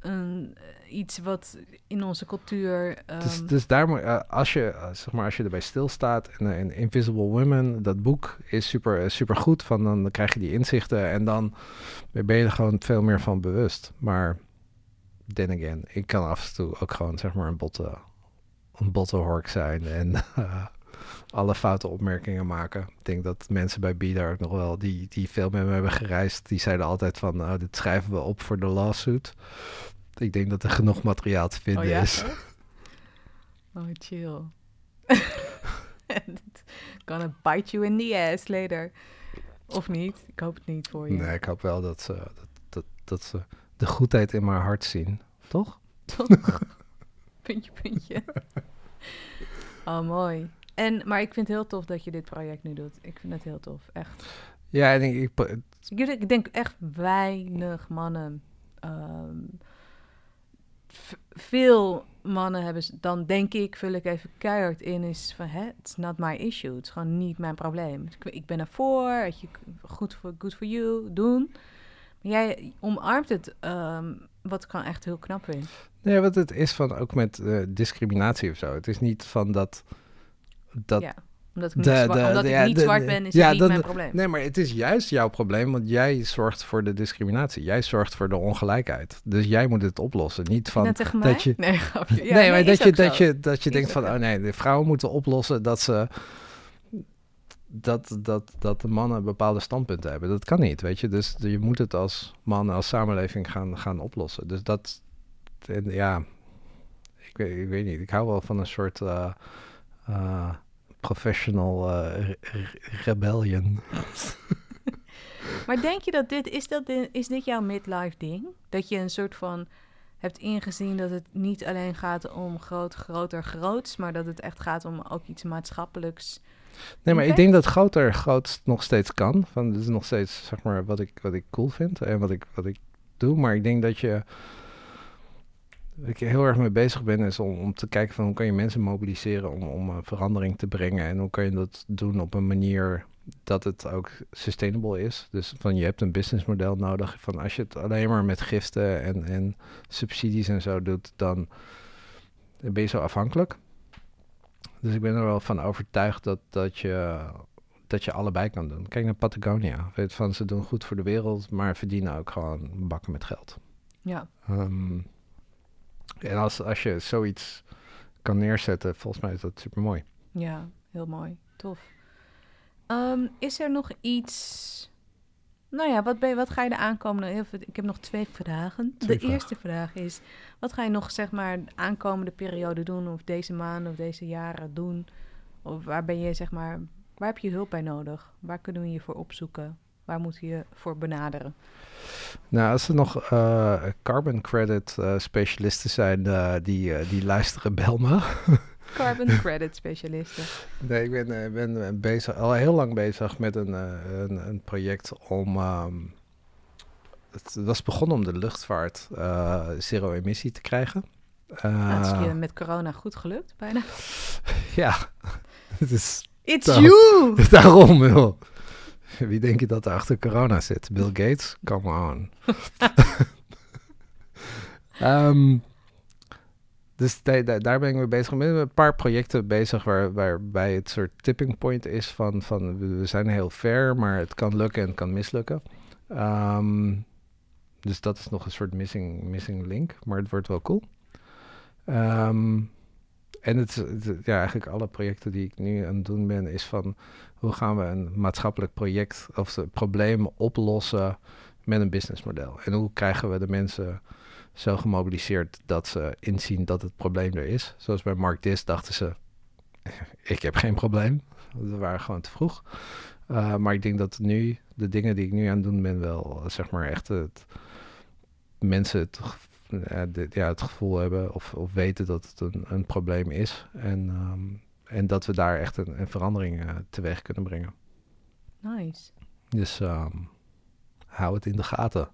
een eh, iets wat in onze cultuur... Dus, dus daar eh, als je, eh, zeg maar, als je erbij stilstaat en, Invisible Women, dat boek is super, super goed. Van dan krijg je die inzichten en dan ben je er gewoon veel meer van bewust. Maar then again, ik kan af en toe ook gewoon zeg maar een botte, een botte hork zijn en alle foute opmerkingen maken. Ik denk dat mensen bij Bida ook nog wel, die, die veel met me hebben gereisd, die zeiden altijd van, nou, dit schrijven we op voor de lawsuit. Ik denk dat er genoeg materiaal te vinden oh ja? is. Oh, chill. Gonna bite you in the ass later. Of niet? Ik hoop het niet voor je. Nee, ik hoop wel dat ze, dat, dat, dat ze de goedheid in mijn hart zien. Toch? Toch? puntje, puntje. oh, mooi. En, maar ik vind het heel tof dat je dit project nu doet. Ik vind het heel tof, echt. Ja, ik denk, ik, Ik denk- echt weinig mannen. ehm, veel mannen hebben, dan denk ik, vul ik even keihard in, is van, hè, it's not my issue. Het is gewoon niet mijn probleem. Ik, ik ben ervoor, weet je, goed voor good for you, doen. Maar jij omarmt het, ehm, wat ik gewoon echt heel knap vind. nee, wat het is van ook met eh, discriminatie of zo. Het is niet van dat. Dat ja, omdat ik niet, de- zwa- de- omdat de- ik ja, niet de- zwart ben, is ja, niet mijn probleem. Nee, maar het is juist jouw probleem, want jij zorgt voor de discriminatie. Jij zorgt voor de ongelijkheid. Dus jij moet het oplossen. Niet van. Mij? dat je- Nee, grapje. Nee, maar is dat je, dat je, dat je denkt van, oh nee, de vrouwen moeten oplossen dat ze. Dat, dat, dat de mannen bepaalde standpunten hebben. Dat kan niet, weet je. Dus je moet het als man, als samenleving gaan, gaan oplossen. Dus dat, ja, ik weet, ik weet niet. Ik hou wel van een soort eh, eh, professional eh, re- re- rebellion. Maar denk je dat dit, is, dat di- is dit jouw midlife ding? Dat je een soort van hebt ingezien dat het niet alleen gaat om groot, groter, groots, maar dat het echt gaat om ook iets maatschappelijks. Nee, maar ik denk dat groter groot nog steeds kan. Van, dit is nog steeds zeg maar, wat, ik, wat ik cool vind en wat ik, wat ik doe. Maar ik denk dat je... Ik heel erg mee bezig ben, is om, om te kijken van hoe kan je mensen mobiliseren om, om een verandering te brengen. En hoe kan je dat doen op een manier dat het ook sustainable is. Dus van je hebt een businessmodel nodig. Van als je het alleen maar met giften en, en subsidies en zo doet, dan ben je zo afhankelijk. Dus ik ben er wel van overtuigd dat, dat, je, dat je allebei kan doen. Kijk naar Patagonia. Weet van, ze doen goed voor de wereld, maar verdienen ook gewoon bakken met geld. Ja, Ehm, en als, als je zoiets kan neerzetten, volgens mij is dat super mooi. ja, heel mooi. Tof. Ehm, is er nog iets. Nou ja, wat, ben je, wat ga je de aankomende. Ik heb nog twee vragen. Twee de vragen. eerste vraag is: wat ga je nog, zeg maar, de aankomende periode doen, of deze maanden of deze jaren doen? Of waar ben je, zeg maar, waar heb je hulp bij nodig? Waar kunnen we je voor opzoeken? Waar moet je je voor benaderen? Nou, als er nog eh, carbon credit eh, specialisten zijn eh, die, die luisteren, bel me. Carbon credit specialisten. Nee, ik ben, ben bezig, al heel lang bezig met een, een, een project om. ehm, het was begonnen om de luchtvaart eh, zero-emissie te krijgen. Nou, het is je met corona goed gelukt, bijna. ja, het is It's you! daarom, joh. Wie denk je dat er achter corona zit? Bill Gates? Come on. Ehm, dus da- da- daar ben ik mee bezig. Ik ben met een paar projecten bezig waar, waarbij het soort tipping point is van, van we zijn heel ver, maar het kan lukken en het kan mislukken. Ehm, dus dat is nog een soort missing, missing link, maar het wordt wel cool. Ehm, en het, ja, eigenlijk alle projecten die ik nu aan het doen ben, is van hoe gaan we een maatschappelijk project of de problemen oplossen met een businessmodel? En hoe krijgen we de mensen zo gemobiliseerd dat ze inzien dat het probleem er is? Zoals bij Mark Dis dachten ze, ik heb geen probleem. We waren gewoon te vroeg. Uh, maar ik denk dat nu, de dingen die ik nu aan het doen ben, wel zeg maar echt het, mensen het, de, ja, het gevoel hebben of, of weten dat het een, een probleem is. En, um, en dat we daar echt een, een verandering uh, teweeg kunnen brengen. Nice. Dus um, hou het in de gaten.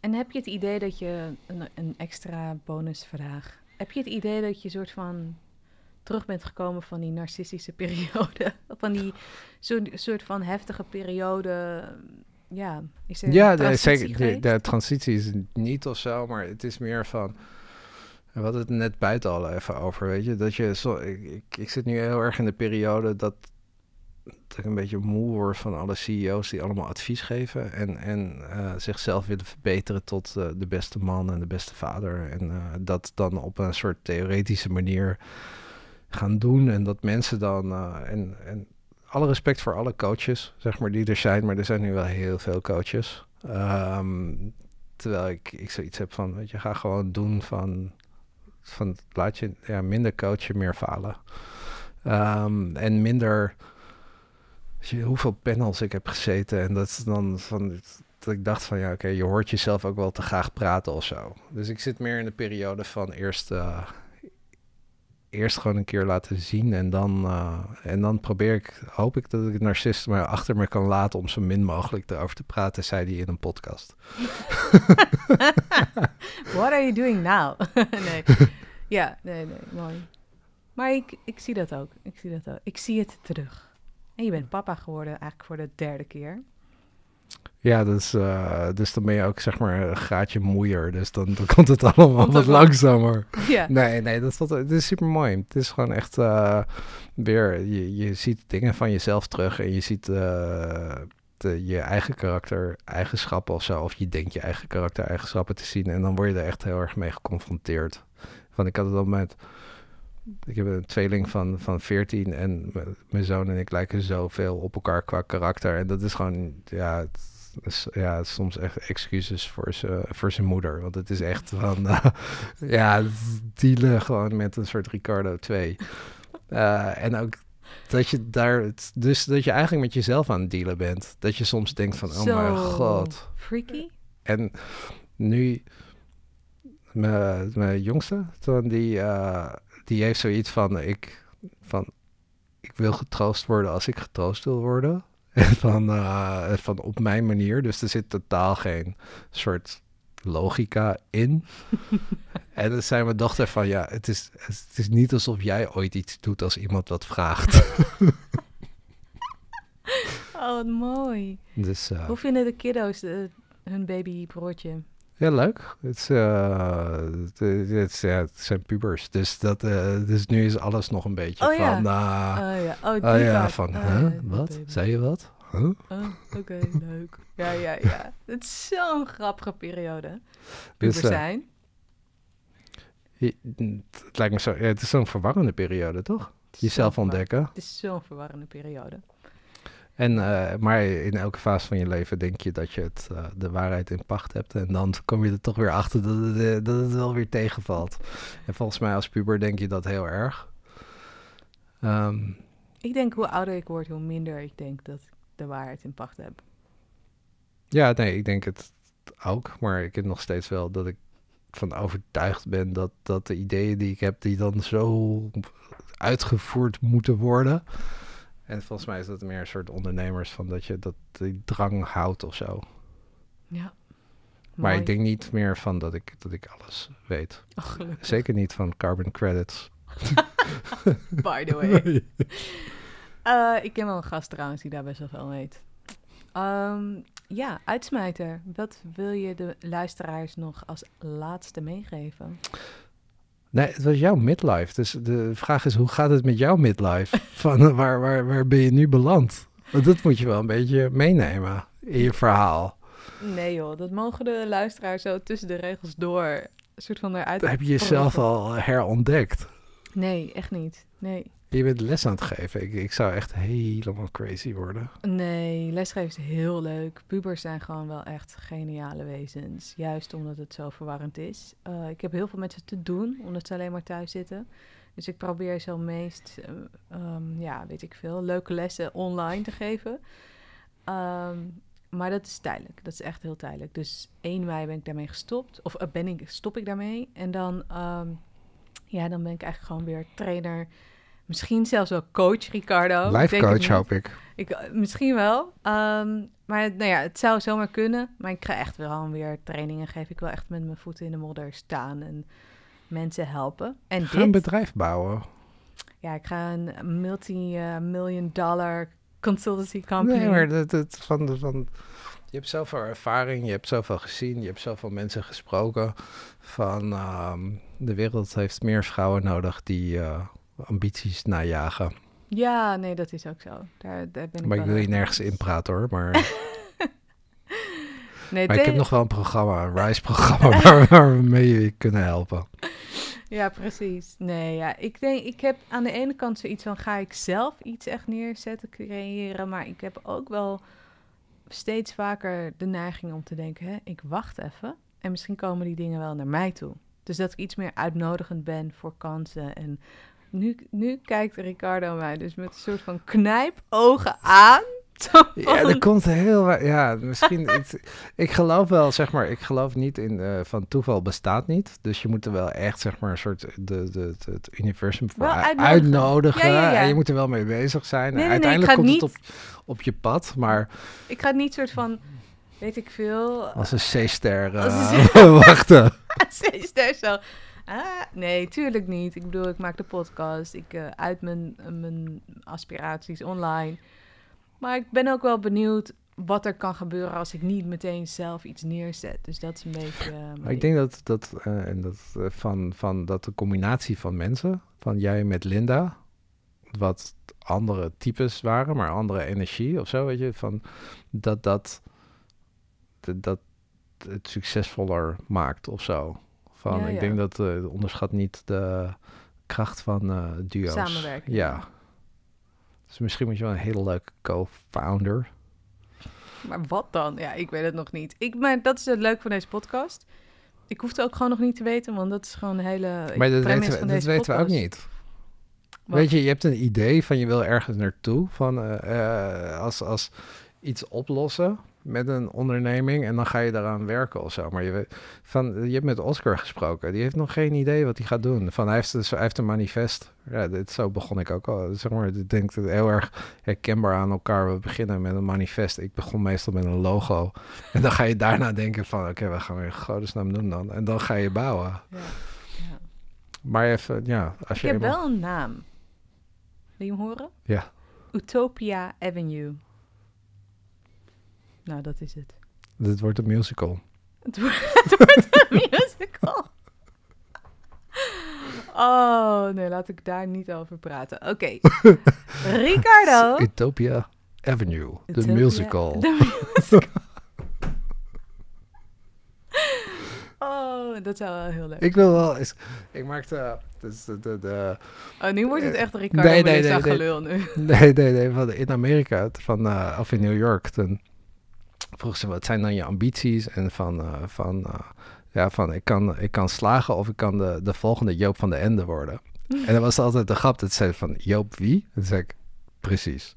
En heb je het idee dat je een, een extra bonusvraag? Heb je het idee dat je soort van terug bent gekomen van die narcistische periode? van die zo, soort van heftige periode? Ja, is er ja de, zeker. De, de, transitie is niet of zo, maar het is meer van. We hadden het net buiten al even over, weet je. Dat je zo, ik, ik, ik zit nu heel erg in de periode dat, dat ik een beetje moe word van alle CEO's die allemaal advies geven. En, en uh, zichzelf willen verbeteren tot uh, de beste man en de beste vader. En uh, dat dan op een soort theoretische manier gaan doen. En dat mensen dan. en, en alle respect voor alle coaches, zeg maar, die er zijn. Maar er zijn nu wel heel veel coaches. Um, terwijl ik, ik zoiets heb van, weet je, ga gewoon doen van... van laat je ja, minder coachen, meer falen. Um, en minder... Hoeveel panels ik heb gezeten. En dat is dan van... Dat ik dacht van, ja, oké, je hoort jezelf ook wel te graag praten of zo. Dus ik zit meer in de periode van eerst... eerst gewoon een keer laten zien en dan, uh, en dan probeer ik, hoop ik dat ik het narcist maar achter me kan laten om zo min mogelijk erover te praten, zei hij in een podcast. What are you doing now? nee. Ja, nee, nee, mooi. Maar ik, ik zie dat ook. Ik zie dat ook. Ik zie het terug. En je bent papa geworden eigenlijk voor de derde keer. Ja, dus, uh, dus dan ben je ook zeg maar een graadje moeier. Dus dan, dan komt het allemaal komt wat langzamer. Ja. Nee, nee, dat is, wat, het is super mooi. Het is gewoon echt uh, weer, je, je ziet dingen van jezelf terug en je ziet uh, de, je eigen karakter, eigenschappen of zo. Of je denkt je eigen karakter, eigenschappen te zien. En dan word je er echt heel erg mee geconfronteerd. Want ik had het al met, ik heb een tweeling van, van 14 en mijn zoon en ik lijken zoveel op elkaar qua karakter. En dat is gewoon, ja... Het, is, ja, soms echt excuses voor zijn voor zijn moeder. Want het is echt van, eh, ja, dealen gewoon met een soort Ricardo 2. Eh, en ook dat je daar, dus dat je eigenlijk met jezelf aan het dealen bent. Dat je soms denkt van, oh mijn god. Freaky? En nu, mijn, mijn jongste, toen die, eh, die heeft zoiets van ik, van, ik wil getroost worden als ik getroost wil worden. En van, eh, van op mijn manier. Dus er zit totaal geen soort logica in. en dan zei mijn dochter van, ja, het is, het is niet alsof jij ooit iets doet als iemand wat vraagt. Oh, wat mooi. dus uh, Hoe vinden de kiddo's de, hun babybroertje? Ja, leuk. Het, is, uh, het, het, is, ja, het zijn pubers. Dus, dat, uh, dus nu is alles nog een beetje Oh, ja. van... ah, Oh ja, oh, die oh ja, van, Oh, huh? ja, wat? Zei je wat? Huh? Oh, oké, leuk. Ja, ja, ja. Het is zo'n grappige periode. Dus, Puber eh, zijn. je- het lijkt me zo... Ja, het is zo'n verwarrende periode, toch? Jezelf ontdekken. Het is zo'n verwarrende periode. En, eh, maar in elke fase van je leven denk je dat je het, eh, de waarheid in pacht hebt. En dan kom je er toch weer achter dat het, eh, dat het wel weer tegenvalt. En volgens mij als puber denk je dat heel erg. Ehm, Ik denk hoe ouder ik word, hoe minder ik denk dat ik de waarheid in pacht heb. ja, nee, ik denk het ook. Maar ik heb nog steeds wel dat ik van overtuigd ben dat, dat de ideeën die ik heb, die dan zo uitgevoerd moeten worden. En volgens mij is dat meer een soort ondernemers van dat je dat die drang houdt of zo. Ja. Maar Mooi. ik denk niet meer van dat ik, dat ik alles weet. Oh. Zeker niet van carbon credits. By the way. Eh, ik ken wel een gast trouwens die daar best wel veel weet. Ehm, ja, uitsmijter. Wat wil je de luisteraars nog als laatste meegeven? Nee, het was jouw midlife. Dus de vraag is, hoe gaat het met jouw midlife? Van waar, waar, waar ben je nu beland? Want dat moet je wel een beetje meenemen in je verhaal. Nee joh, dat mogen de luisteraars zo tussen de regels door een soort van eruit. Heb je jezelf al herontdekt? Nee, echt niet. Nee. Je bent les aan het geven. Ik, ik zou echt helemaal crazy worden. Nee, lesgeven is heel leuk. Pubers zijn gewoon wel echt geniale wezens. Juist omdat het zo verwarrend is. Eh, ik heb heel veel met ze te doen, omdat ze alleen maar thuis zitten. Dus ik probeer zo meest, eh, ehm, ja, weet ik veel, leuke lessen online te geven. Ehm, maar dat is tijdelijk. Dat is echt heel tijdelijk. Dus 1 mei ben ik daarmee gestopt. Of eh, ben ik, stop ik daarmee. En dan, ehm, ja, dan ben ik eigenlijk gewoon weer trainer. Misschien zelfs wel coach, Ricardo. Life het coach hoop ik. Ik, eh, misschien wel. Ehm, maar nou ja, het zou zomaar kunnen. Maar ik ga echt wel weer trainingen geven. Ik wil echt met mijn voeten in de modder staan en mensen helpen. En Ga een bedrijf bouwen. ja, ik ga een multi-million dollar consultancy company. Nee, maar dat, dat, van, de- van, je hebt zoveel ervaring, je hebt zoveel gezien, je hebt zoveel mensen gesproken. Van ehm, de wereld heeft meer vrouwen nodig die eh, ambities najagen. Ja, nee, dat is ook zo. Daar, daar ben ik Maar ik wil je nergens mee eens. inpraten hoor. Maar, Nee, maar ik heb nog wel een programma, een RISE-programma, waar, waar we mee je kunnen helpen. Ja, precies. Nee, ja, ik denk, ik heb aan de ene kant zoiets van, ga ik zelf iets echt neerzetten, creëren, maar ik heb ook wel steeds vaker de neiging om te denken, hè, ik wacht even en misschien komen die dingen wel naar mij toe. Dus dat ik iets meer uitnodigend ben voor kansen en nu, nu kijkt Ricardo mij dus met een soort van knijpogen aan. Ja, er komt heel... Ja, misschien... het- ik geloof wel, zeg maar, ik geloof niet in eh, van toeval bestaat niet. Dus je moet er wel echt, zeg maar, een soort de, de, de- het universum voor uitnodigen. uitnodigen. Ja. En je moet er wel mee bezig zijn. Nee, nee, uiteindelijk komt het niet- op, op je pad, maar Ik ga niet soort van, weet ik veel, als een C-ster Als eh, wachten. Daar zo. Ah, nee, tuurlijk niet. Ik bedoel, ik maak de podcast. Ik eh, uit mijn, mijn aspiraties online. Maar ik ben ook wel benieuwd wat er kan gebeuren als ik niet meteen zelf iets neerzet. Dus dat is een beetje. eh, ik denk dat, dat, eh, en dat, van, van dat de combinatie van mensen, van jij met Linda, wat andere types waren, maar andere energie of zo, weet je, van dat dat, dat, dat het succesvoller maakt of zo. Van, Ja, ik ja. denk dat eh, onderschat niet de kracht van eh duo's. Samenwerking. Ja. Dus misschien moet je wel een hele leuke co-founder. Maar wat dan? Ja, ik weet het nog niet. Ik, maar dat is het leuk van deze podcast. Ik hoef het ook gewoon nog niet te weten, want dat is gewoon een hele. Maar dat weten we, dat weten we ook niet. Wat? Weet je, je hebt een idee van je wil ergens naartoe. Van eh, als, als iets oplossen met een onderneming en dan ga je daaraan werken of zo. Maar je, weet, van, je hebt met Oscar gesproken. Die heeft nog geen idee wat hij gaat doen. Van, hij, heeft, dus, hij heeft een manifest. Ja, dit, zo begon ik ook al. Zeg maar, ik denk het heel erg herkenbaar aan elkaar. We beginnen met een manifest. Ik begon meestal met een logo. En dan ga je daarna denken van... Oké, wat gaan we in godesnaam doen dan? En dan ga je bouwen. Ja. Ja. Maar even, ja, als Ik je heb eenmaal- wel een naam. Wil je hem horen? Ja. Utopia Avenue. Nou, dat is het. Dit wordt een musical. Het wordt, het wordt een musical. Oh, nee, laat ik daar niet over praten. Oké. Ricardo. Utopia Avenue, de musical. de musical. Oh, dat zou wel heel leuk Ik wil wel eens... Ik maakte... Dus de, de, de, Oh, nu wordt het echt Ricardo Nee, nee, nee, nee, gelul nu. nee, nee, nee. Van, in Amerika, van, eh, of in New York, toen vroeg ze, wat zijn dan je ambities? En van, eh, van, eh, ja, van ik, kan, ik kan slagen of ik kan de, de volgende Joop van de Ende worden. En dan was altijd de grap dat ze zei van, Joop wie? En zei ik, precies.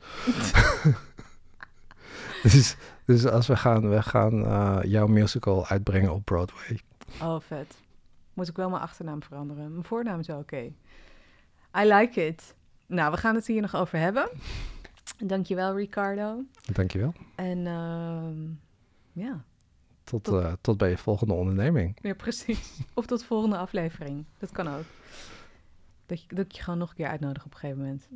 dus, dus als we gaan, we gaan eh, jouw musical uitbrengen op Broadway. Oh, vet. Moet ik wel mijn achternaam veranderen. Mijn voornaam is wel oké. I like it. Nou, we gaan het hier nog over hebben. Dankjewel, Ricardo. Dankjewel. En ehm, ja. Tot, Tot- eh, tot bij je volgende onderneming. ja, precies. Of tot de volgende aflevering. Dat kan ook. Dat, je, dat ik je gewoon nog een keer uitnodig op een gegeven moment.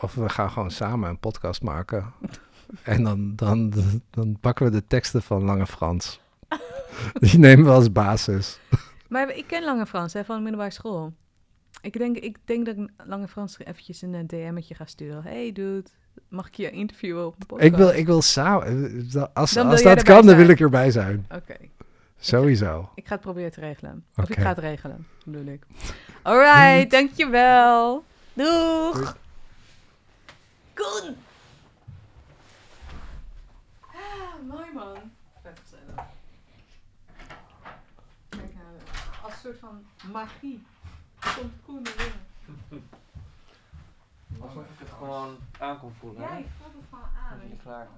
Of we gaan gewoon samen een podcast maken. en dan, dan, dan pakken we de teksten van Lange Frans. Die nemen we als basis. Maar ik ken Lange Frans hè, van de middelbare school. Ik denk, ik denk dat ik Lange Frans eventjes een eh, DM'tje ga sturen. Hey dude, mag ik je interviewen op een podcast? Ik wil, ik wil samen. Als, Dan wil als jij dat kan, dan wil ik erbij zijn. Oké, Sowieso. ik ga het proberen te regelen. Of ik ga het regelen, bedoel ik. Alright, dankjewel. Doeg! Doei. Koen! Ah, mooi man. Vet gezellig. Kijk nou, als een soort van magie komt Koen erin. Als ik het gewoon aan kon voelen. Ja, hè? ik voel het gewoon aan. Dat je klaar.